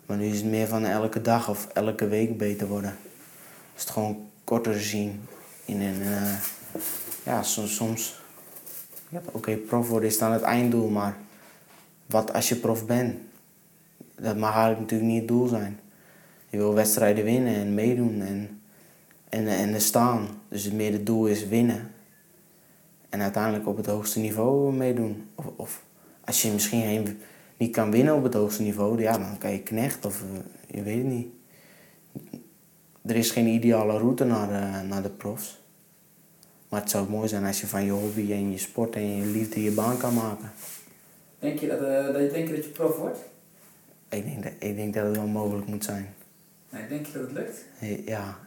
Maar nu is het meer van elke dag of elke week beter worden. Dus het gewoon korter zien. In een, eh, ja, soms... soms ja, oké, prof worden is dan het einddoel, maar... Wat als je prof bent? dat mag eigenlijk natuurlijk niet het doel zijn. Je wil wedstrijden winnen en meedoen en, en, en er staan. Dus het meer het doel is winnen. En uiteindelijk op het hoogste niveau meedoen. Of, of als je misschien geen, niet kan winnen op het hoogste niveau, ja, dan kan je knecht of eh, je weet het niet. Er is geen ideale route naar de, naar de profs. Maar het zou mooi zijn als je van je hobby en je sport en je liefde je baan kan maken. Denk je dat, eh, dat, je, denk je, dat je prof wordt? Ik denk dat, ik denk dat het wel mogelijk moet zijn. Nee, denk je dat het lukt? Ja,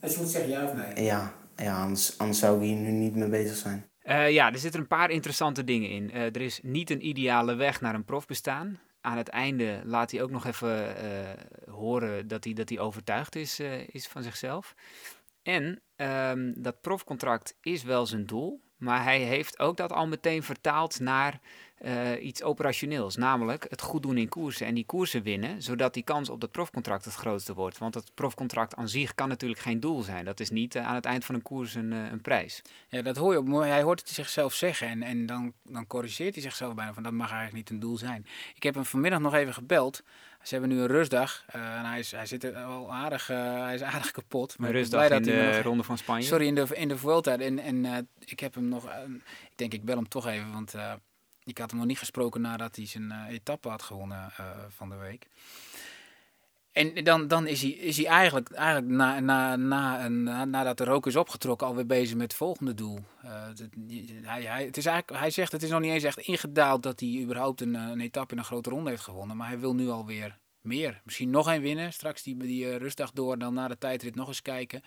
Als je moet zeggen ja of nee. Ja, ja anders, anders zou ik hier nu niet mee bezig zijn. Eh, ja, er zitten een paar interessante dingen in. Eh, er is niet een ideale weg naar een profbestaan. Aan het einde laat hij ook nog even eh, horen dat hij, dat hij overtuigd is, is van zichzelf. En ehm, dat profcontract is wel zijn doel, maar hij heeft ook dat al meteen vertaald naar eh, iets operationeels. Namelijk het goed doen in koersen en die koersen winnen, zodat die kans op dat profcontract het grootste wordt. Want het profcontract aan zich kan natuurlijk geen doel zijn. Dat is niet eh, aan het eind van een koers een, eh, een prijs. Ja, dat hoor je ook mooi. Hij hoort het zichzelf zeggen en, en dan, dan corrigeert hij zichzelf bijna van dat mag eigenlijk niet een doel zijn. Ik heb hem vanmiddag nog even gebeld. Ze hebben nu een rustdag en hij, is, hij zit er wel aardig, hij is aardig kapot. Maar rustdag in dat de nog- Ronde van Spanje. Sorry, in de, in de Vuelta. En, en ik heb hem nog, ik denk ik bel hem toch even, want ik had hem nog niet gesproken nadat hij zijn eh, etappe had gewonnen eh, van de week. En dan, dan is, hij, is hij eigenlijk, eigenlijk na, na, na, een- na, nadat de rook is opgetrokken alweer bezig met het volgende doel. Eh, hij, hij, het is eigenlijk, hij zegt het is nog niet eens echt ingedaald dat hij überhaupt een, een etappe in een grote ronde heeft gewonnen. Maar hij wil nu alweer meer. Misschien nog een winnen. Straks die, die rustdag door, dan na de tijdrit nog eens kijken.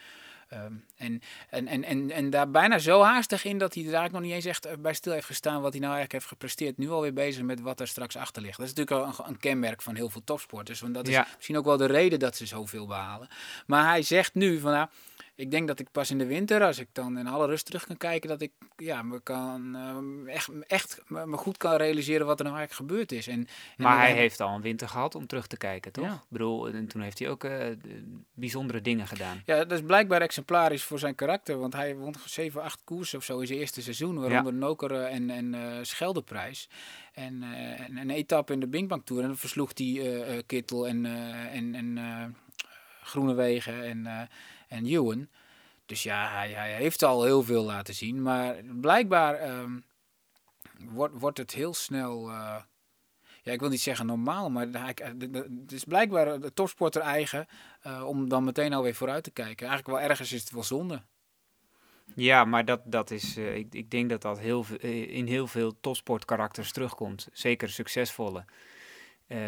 Ehm, en, en, en, en, en daar bijna zo haastig in dat hij er eigenlijk nog niet eens echt eh, bij stil heeft gestaan wat hij nou eigenlijk heeft gepresteerd. Nu alweer bezig met wat er straks achter ligt. Dat is natuurlijk al een, een kenmerk van heel veel topsporters. Want dat is Ja. misschien ook wel de reden dat ze zoveel behalen. Maar hij zegt nu van nou, ik denk dat ik pas in de winter, als ik dan in alle rust terug kan kijken, dat ik ja, me kan, ehm, echt, echt me goed kan realiseren wat er nou eigenlijk gebeurd is. En, en Maar hij heeft al een winter gehad om terug te kijken, toch? Ja. Ik bedoel, en toen heeft hij ook eh, de- bijzondere dingen gedaan. Ja, dat is blijkbaar exemplarisch voor zijn karakter. Want hij won 7, 8 koersen of zo in zijn eerste seizoen. Waaronder Nokere en, en eh, Scheldeprijs. En, eh, en een etappe in de Binkbank Tour. En dan versloeg hij Kittel en, en, en Groenewegen en, en Ewan. Dus ja, hij, hij heeft al heel veel laten zien. Maar blijkbaar ehm, wordt, wordt het heel snel... eh, ja, ik wil niet zeggen normaal, maar het is blijkbaar de topsporter eigen eh, om dan meteen alweer vooruit te kijken. Eigenlijk wel ergens is het wel zonde. Ja, maar dat, dat is, eh, ik, ik denk dat dat heel, in heel veel topsportkarakters terugkomt. Zeker succesvolle. Eh,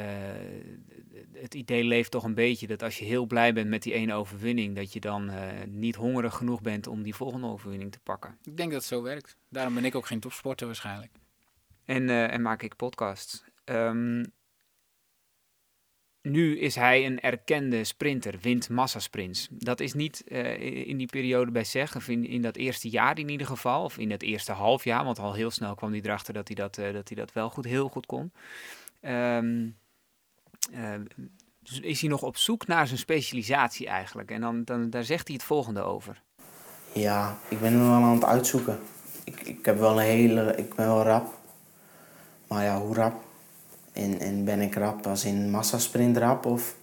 het idee leeft toch een beetje dat als je heel blij bent met die ene overwinning, dat je dan eh, niet hongerig genoeg bent om die volgende overwinning te pakken. Ik denk dat het zo werkt. Daarom ben ik ook geen topsporter waarschijnlijk. En, eh, en maak ik podcasts. Ehm, nu is hij een erkende sprinter, wint massasprints. Dat is niet in die periode bij zeg, of in, in dat eerste jaar in ieder geval, of in dat eerste half jaar, want al heel snel kwam hij erachter dat hij dat, dat, hij dat wel goed, heel goed kon. Ehm, eh, dus is hij nog op zoek naar zijn specialisatie eigenlijk? En dan, dan, daar zegt hij het volgende over. Ja, ik ben er wel aan het uitzoeken. Ik, ik heb wel een hele... Ik ben wel rap. Maar ja, hoe rap? En, en ben ik rap als in massasprint rap? Of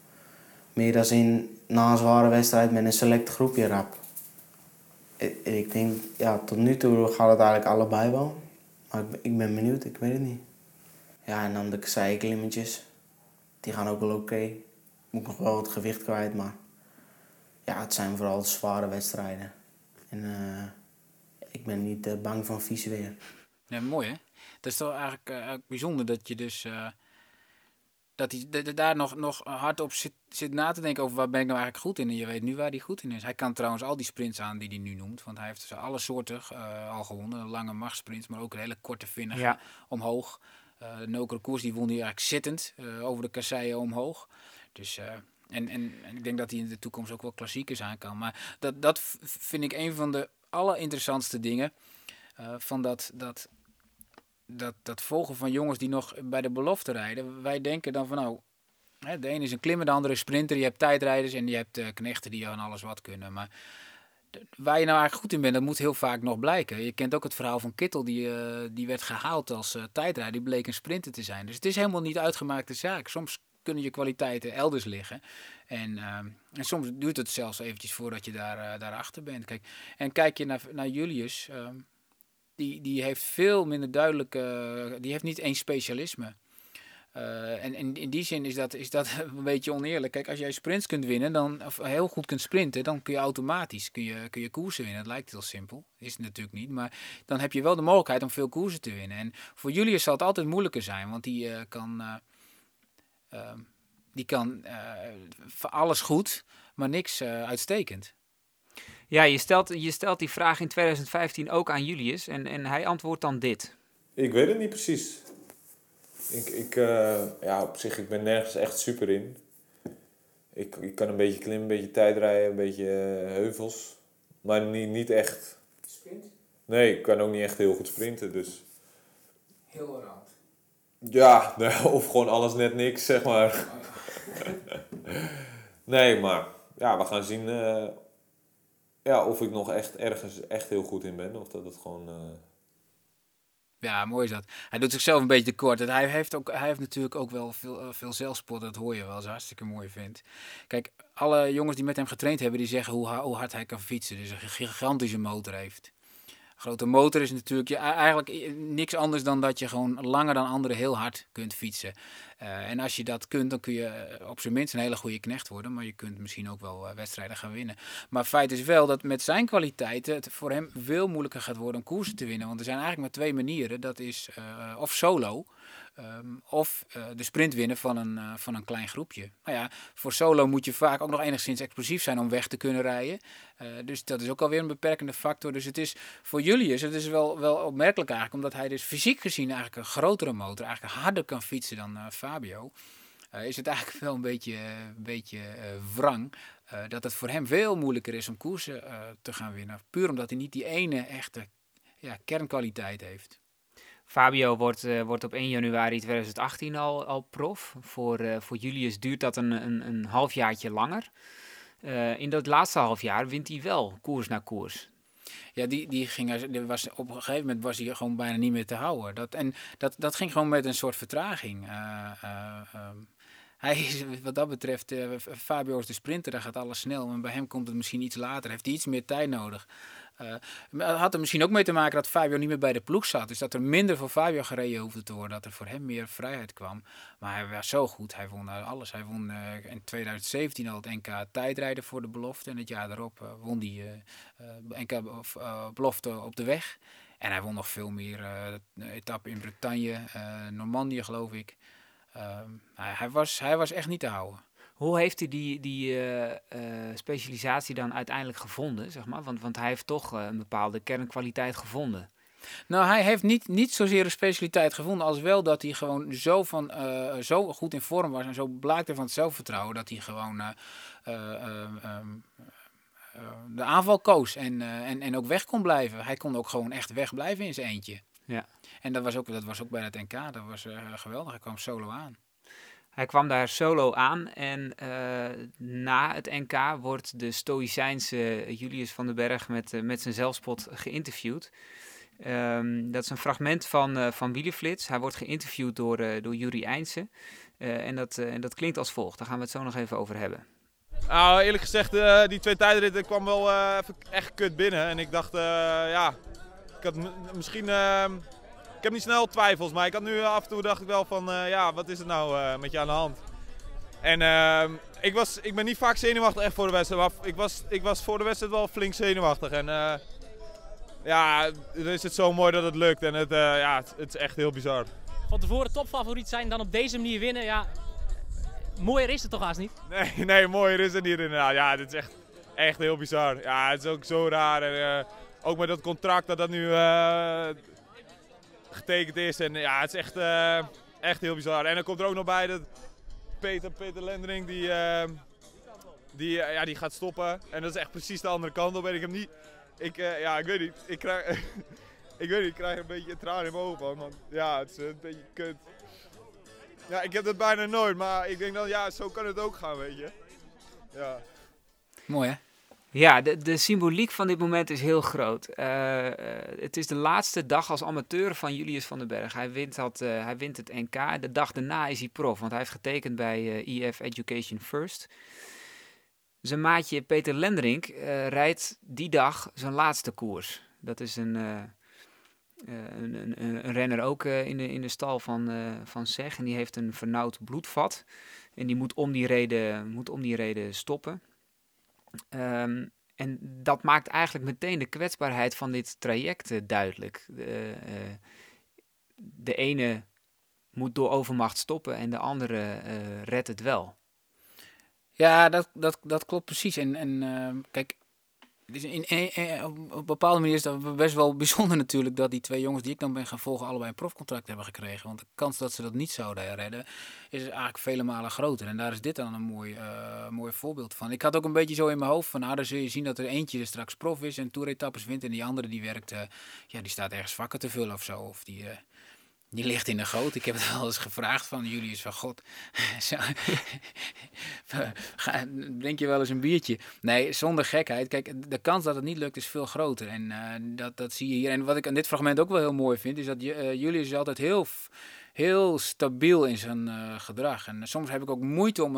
meer als in na een zware wedstrijd met een select groepje rap? Ik, ik denk, ja, tot nu toe gaat het eigenlijk allebei wel. Maar ik ben benieuwd, ik weet het niet. Ja, en dan de kasseiklimmetjes. Die gaan ook wel oké. Moet ik nog wel wat gewicht kwijt, maar... Ja, het zijn vooral zware wedstrijden. En eh, ik ben niet eh, bang van vies weer. Ja, mooi hè? Dat is toch eigenlijk, eh, bijzonder dat je dus... eh, dat hij daar nog, nog hard op zit, zit na te denken over waar ben ik nou eigenlijk goed in. En je weet nu waar hij goed in is. Hij kan trouwens al die sprints aan die hij nu noemt. Want hij heeft dus alle soorten eh, al gewonnen. Lange machtsprints, maar ook een hele korte vinnige Ja. omhoog. Eh de Nokere koers die won hij eigenlijk zittend eh, over de kasseien omhoog. Dus, eh, en, en, ik denk dat hij in de toekomst ook wel klassiekers aan kan. Maar dat, dat vind ik een van de allerinteressantste dingen. eh, van dat, dat, dat, dat volgen van jongens die nog bij de belofte rijden. Wij denken dan van nou, de ene is een klimmer, de andere is sprinter. Je hebt tijdrijders en je hebt eh, knechten die aan alles wat kunnen. Maar waar je nou eigenlijk goed in bent, dat moet heel vaak nog blijken. Je kent ook het verhaal van Kittel, die, eh, die werd gehaald als eh, tijdrijder. Die bleek een sprinter te zijn. Dus het is helemaal niet uitgemaakte zaak. Soms kunnen je kwaliteiten elders liggen. En, ehm, en soms duurt het zelfs eventjes voordat je daar, eh, daarachter bent. Kijk, en kijk je naar, naar Julius, ehm, die, die heeft veel minder duidelijk, eh, die heeft niet één specialisme. Eh, en en in die zin is dat, is dat [LAUGHS] een beetje oneerlijk. Kijk, als jij sprints kunt winnen, dan, of heel goed kunt sprinten, dan kun je automatisch kun je, kun je koersen winnen. Het lijkt heel simpel, is het natuurlijk niet. Maar dan heb je wel de mogelijkheid om veel koersen te winnen. En voor Julius zal het altijd moeilijker zijn, want die eh, kan, eh, ehm, die kan eh, voor alles goed, maar niks eh, uitstekend. Ja, je stelt, je stelt die vraag in 2015 ook aan Julius en, en hij antwoordt dan dit. Ik weet het niet precies. Ik, ik, eh, ja, op zich, ik ben nergens echt super in. Ik, ik kan een beetje klimmen, een beetje tijdrijden, een beetje eh, heuvels. Maar niet, niet echt. Sprint? Nee, ik kan ook niet echt heel goed sprinten, dus... Heel raad. Ja, [LAUGHS] of gewoon alles net niks, zeg maar. [LAUGHS] nee, maar ja, we gaan zien eh, ja, of ik nog echt ergens echt heel goed in ben. Of dat het gewoon... Ja, mooi is dat. Hij doet zichzelf een beetje tekort. En hij heeft, ook, hij heeft natuurlijk ook wel veel, eh, veel zelfspot. Dat hoor je wel, zo hartstikke mooi vindt. Kijk, alle jongens die met hem getraind hebben, die zeggen hoe, hoe hard hij kan fietsen. Dus een gigantische motor heeft. Grote motor is natuurlijk je, eigenlijk niks anders dan dat je gewoon langer dan anderen heel hard kunt fietsen. Eh, en als je dat kunt, dan kun je eh, op zijn minst een hele goede knecht worden. Maar je kunt misschien ook wel eh, wedstrijden gaan winnen. Maar feit is wel dat met zijn kwaliteiten het voor hem veel moeilijker gaat worden om koersen te winnen. Want er zijn eigenlijk maar twee manieren. Dat is of solo. Ehm, of eh, de sprint winnen van een, eh, van een klein groepje. Nou ja, voor solo moet je vaak ook nog enigszins explosief zijn om weg te kunnen rijden. Eh, dus dat is ook alweer een beperkende factor. Dus het is voor Julius, het is wel, wel opmerkelijk eigenlijk, omdat hij dus fysiek gezien eigenlijk een grotere motor, eigenlijk harder kan fietsen dan Fabio. is het eigenlijk wel een beetje, een beetje wrang. dat het voor hem veel moeilijker is om koersen te gaan winnen. Puur omdat hij niet die ene echte ja, kernkwaliteit heeft. Fabio wordt, eh, wordt op 1 januari 2018 al, al prof. Voor, eh, voor Julius duurt dat een, een, een halfjaartje langer. Eh, in dat laatste halfjaar wint hij wel koers na koers. Ja, die, die ging, was, op een gegeven moment was hij gewoon bijna niet meer te houden. Dat, en dat, dat ging gewoon met een soort vertraging. Eh, eh, ehm, hij wat dat betreft, Fabio is de sprinter, daar gaat alles snel. Maar bij hem komt het misschien iets later, heeft hij iets meer tijd nodig. Eh, het had er misschien ook mee te maken dat Fabio niet meer bij de ploeg zat. Dus dat er minder voor Fabio gereden hoefde te worden. Dat er voor hem meer vrijheid kwam. Maar hij was zo goed. Hij won eh, alles. Hij won eh, in 2017 al het NK tijdrijden voor de belofte. En het jaar daarop eh, won hij eh, eh, NK of, eh, belofte op de weg. En hij won nog veel meer etappen in Bretagne, Normandië geloof ik. Ehm, hij, was, hij was echt niet te houden. Hoe heeft hij die, die uh, uh, specialisatie dan uiteindelijk gevonden? Zeg maar? want, want hij heeft toch uh, een bepaalde kernkwaliteit gevonden. Nou, hij heeft niet, niet zozeer een specialiteit gevonden, als wel dat hij gewoon zo, van, uh, zo goed in vorm was en zo blaakte van het zelfvertrouwen dat hij gewoon um, de aanval koos en, en, en ook weg kon blijven. Hij kon ook gewoon echt wegblijven in zijn eentje. Ja. En dat was ook, dat was ook bij het NK, dat was geweldig. Hij kwam solo aan. Hij kwam daar solo aan en uh, na het NK wordt de Stoïcijnse Julius van den Berg met, uh, met zijn zelfspot geïnterviewd. Um, dat is een fragment van, uh, van Wielenflits. Hij wordt geïnterviewd door, door Jurie Eindsen. en, dat, en dat klinkt als volgt. Daar gaan we het zo nog even over hebben. Nou, eerlijk gezegd, die twee tijdritten kwam wel echt kut binnen. En ik dacht, ja, ik had misschien ehm, ik heb niet snel twijfels, maar ik had nu af en toe dacht ik wel van, uh, ja, wat is het nou uh, met je aan de hand? En uh, ik, was, ik ben niet vaak zenuwachtig echt voor de wedstrijd, maar ik was, ik was voor de wedstrijd wel flink zenuwachtig. En eh, ja, dan is het zo mooi dat het lukt en het, eh, ja, het, het, is echt heel bizar. Van tevoren topfavoriet zijn, dan op deze manier winnen, ja, mooier is het toch haast niet? Nee, [LAUGHS] nee, mooier is het niet inderdaad. Ja, dit is echt, echt heel bizar. Ja, het is ook zo raar. En, eh, ook met dat contract dat dat nu eh, getekend is. En ja, het is echt, uh, echt heel bizar. En er komt er ook nog bij dat Peter, Peter Lendering, die, uh, die, uh, ja, die gaat stoppen. En dat is echt precies de andere kant op. En ik heb niet, ik, ja, ik weet niet, ik krijg, [LAUGHS] ik weet niet, ik krijg een beetje tranen in mijn ogen van. Want ja, het is een beetje kut. Ja, ik heb dat bijna nooit, maar ik denk dan, ja, zo kan het ook gaan, weet je. Ja. Mooi hè? Ja, de, de symboliek van dit moment is heel groot. Uh, uh, het is de laatste dag als amateur van Julius van den Berg. Hij wint, had, uh, hij wint het NK. De dag daarna is hij prof, want hij heeft getekend bij EF Education First. Zijn maatje Peter Lenderink rijdt die dag zijn laatste koers. Dat is een, een, een, een, renner ook in, de, in de stal van, van SEG. En die heeft een vernauwd bloedvat. En die moet om die reden, moet om die reden stoppen. Um, en dat maakt eigenlijk meteen de kwetsbaarheid van dit traject uh, duidelijk. De, uh, de, ene moet door overmacht stoppen en de andere uh, redt het wel. Ja, dat, dat, dat klopt precies. En, en kijk, dus in, in, in, op een bepaalde manier is dat best wel bijzonder [LAUGHS] natuurlijk dat die twee jongens die ik dan ben gaan volgen allebei een profcontract hebben gekregen. Want de kans dat ze dat niet zouden redden is eigenlijk vele malen groter. En daar is dit dan een mooi, uh, mooi voorbeeld van. Ik had ook een beetje zo in mijn hoofd van, nou dan zul je zien dat er eentje straks prof is en toeretappes wint en die andere die werkt, ja die staat ergens vakken te vullen of zo. Of die... die ligt in de goot. Ik heb het wel eens gevraagd van jullie is van God. [LAUGHS] Drink je wel eens een biertje? Nee, zonder gekheid. Kijk, de kans dat het niet lukt is veel groter. En uh, dat, dat zie je hier. En wat ik aan dit fragment ook wel heel mooi vind, is dat uh, is altijd heel, heel stabiel in zijn uh, gedrag. En soms heb ik ook moeite om.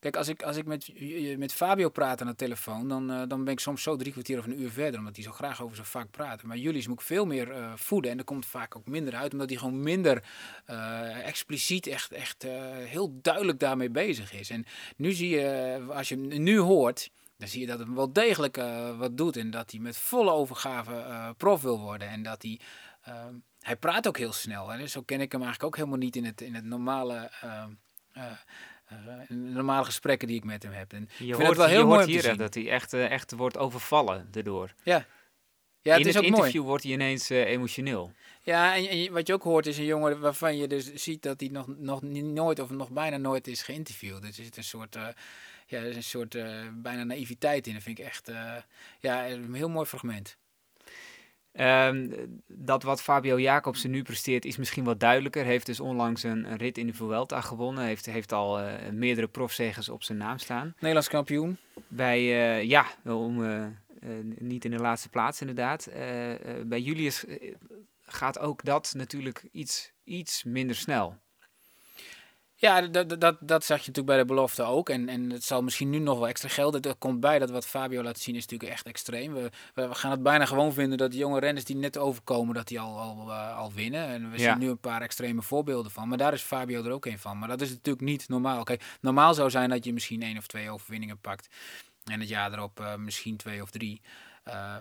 Kijk, als ik, als ik met, met Fabio praat aan de telefoon, dan, eh, dan ben ik soms zo drie kwartier of een uur verder, omdat hij zo graag over zijn vak praat. Maar jullie moet ik veel meer eh, voeden en er komt vaak ook minder uit, omdat hij gewoon minder eh, expliciet echt, echt heel duidelijk daarmee bezig is. En nu zie je, als je hem nu hoort, dan zie je dat het wel degelijk wat doet en dat hij met volle overgave prof wil worden en dat hij... ehm, hij praat ook heel snel. En zo ken ik hem eigenlijk ook helemaal niet in het, in het normale, de normale gesprekken die ik met hem heb. En Je hoort, het wel heel je mooi hier dat hij echt, eh, echt wordt overvallen daardoor. Ja, ja het In is het ook mooi. interview wordt hij ineens eh, emotioneel. Ja, en, wat je ook hoort is een jongen waarvan je dus ziet dat hij nog, nog nooit of nog bijna nooit is geïnterviewd. Dus er zit een soort, eh, ja, er is een soort eh, bijna naïviteit in. Dat vind ik echt eh, ja, een heel mooi fragment. Ehm, dat wat Fabio Jacobsen nu presteert is misschien wat duidelijker. Heeft dus onlangs een, een rit in de Vuelta gewonnen. Heeft, heeft al eh, meerdere profzegers op zijn naam staan. Nederlands kampioen. Bij, eh, ja, om, eh, niet in de laatste plaats inderdaad. Bij Julius gaat ook dat natuurlijk iets, iets minder snel. Ja, dat, dat- dat, zag je natuurlijk bij de belofte ook. En, en het zal misschien nu nog wel extra gelden. Er komt bij dat wat Fabio laat zien is natuurlijk echt extreem. We, we, gaan het bijna gewoon vinden dat jonge renners die net overkomen, dat die al, al, eh, al winnen. En we Ja. zien nu een paar extreme voorbeelden van. Maar daar is Fabio er ook een van. Maar dat is natuurlijk niet normaal. Kijk, normaal zou zijn dat je misschien één of twee overwinningen pakt. En het jaar erop eh, misschien twee of drie. Eh,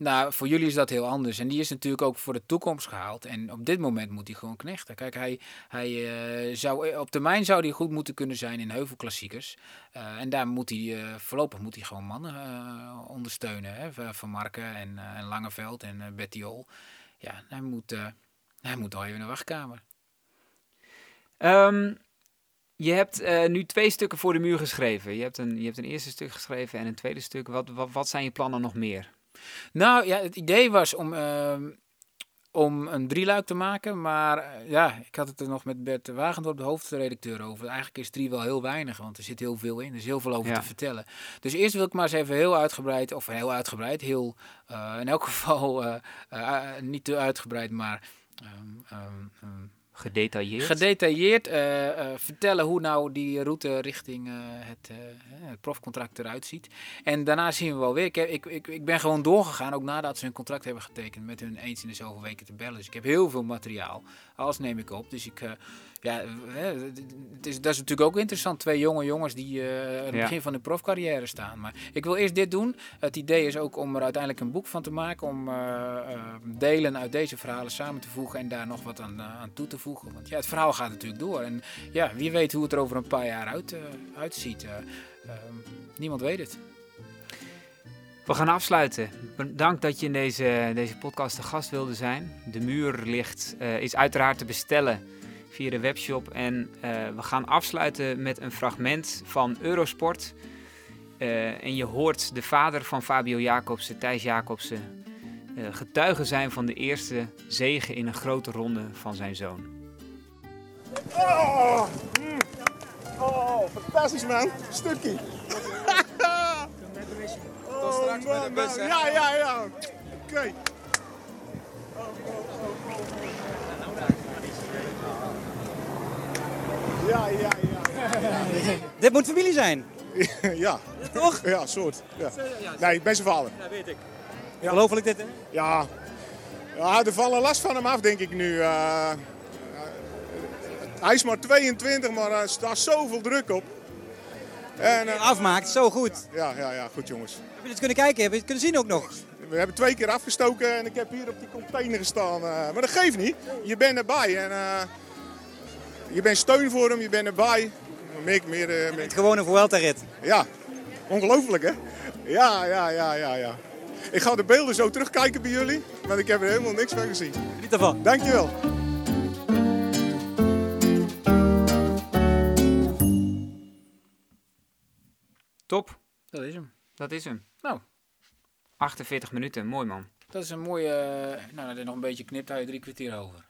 nou, voor jullie is dat heel anders. En die is natuurlijk ook voor de toekomst gehaald. En op dit moment moet hij gewoon knechten. Kijk, hij, hij eh, zou, op termijn zou hij goed moeten kunnen zijn in heuvelklassiekers. Eh, en daar moet hij, eh, voorlopig moet hij gewoon mannen eh, ondersteunen. Hè? Van- Marken en, eh, en Langeveld en eh Bettiol. Ja, hij moet, eh, hij moet al even in de wachtkamer. Ehm, je hebt eh, nu twee stukken voor de muur geschreven. Je hebt een, je hebt een eerste stuk geschreven en een tweede stuk. Wat, wat zijn je plannen nog meer? Nou ja, het idee was om, ehm, om een drieluik te maken. Maar eh, ja, ik had het er nog met Bert Wagendorp, de hoofdredacteur, over. Eigenlijk is drie wel heel weinig, want er zit heel veel in. Er is heel veel over Ja. te vertellen. Dus eerst wil ik maar eens even heel uitgebreid, of heel uitgebreid, heel eh, in elk [LAUGHS] geval eh, niet te uitgebreid, maar. ehm, ehm, Gedetailleerd? Gedetailleerd eh, eh, vertellen hoe nou die route richting eh, het, het profcontract eruit ziet. En daarna zien we wel weer. Ik, heb- ik, ik, ik ben gewoon doorgegaan, ook nadat ze hun contract hebben getekend, met hun eens in de zoveel weken te bellen. Dus ik heb heel veel materiaal. Alles neem ik op. Dus ik, eh, ja, het is, dat is natuurlijk ook interessant. Twee jonge jongens die eh, aan het Ja. begin van hun profcarrière staan. Maar ik wil eerst dit doen. Het idee is ook om er uiteindelijk een boek van te maken. Om eh, delen uit deze verhalen samen te voegen en daar nog wat aan, aan toe te voegen. Want ja, het verhaal gaat natuurlijk door. En ja, wie weet hoe het er over een paar jaar uit, uitziet. Niemand weet het. We gaan afsluiten. Bedankt dat je in deze, deze podcast de gast wilde zijn. De muur ligt, eh, is uiteraard te bestellen via de webshop. En eh, we gaan afsluiten met een fragment van Eurosport. Eh, en je hoort de vader van Fabio Jacobsen, Thijs Jacobsen, getuige zijn van de eerste zege in een grote ronde van zijn zoon. Oh, mm. oh fantastisch man. Stukje. Straks met de bus, Ja, ja, ja. Oké. Ja, ja, ja. Dit moet familie zijn. [LAUGHS] ja. Toch? Ja, soort. Ja. Nee, ik ben zijn vader. Ja, weet ik. Ongelooflijk dit, hè? Ja. ja, er vallen last van hem af, denk ik nu. Eh, hij is maar 22, maar er staat zoveel druk op. En, eh, Afmaakt, zo goed. Ja, ja, ja, goed jongens. Heb je het kunnen kijken? Heb je het kunnen zien ook nog? We hebben twee keer afgestoken en ik heb hier op die container gestaan. eh, maar dat geeft niet. Je bent erbij en eh, je bent steun voor hem, je bent erbij. Meer, meer, eh, meer. Gewoon een Vuelta-rit. Ja, ongelooflijk hè? Ja, ja, ja, ja, ja. Ik ga de beelden zo terugkijken bij jullie, want ik heb er helemaal niks van gezien. Niet ervan. Dankjewel. Top, Dat is hem. dat is hem. Nou. 48 minuten, mooi man. Dat is een mooie. eh, nou, dat is nog een beetje knipt, hou je drie kwartier over.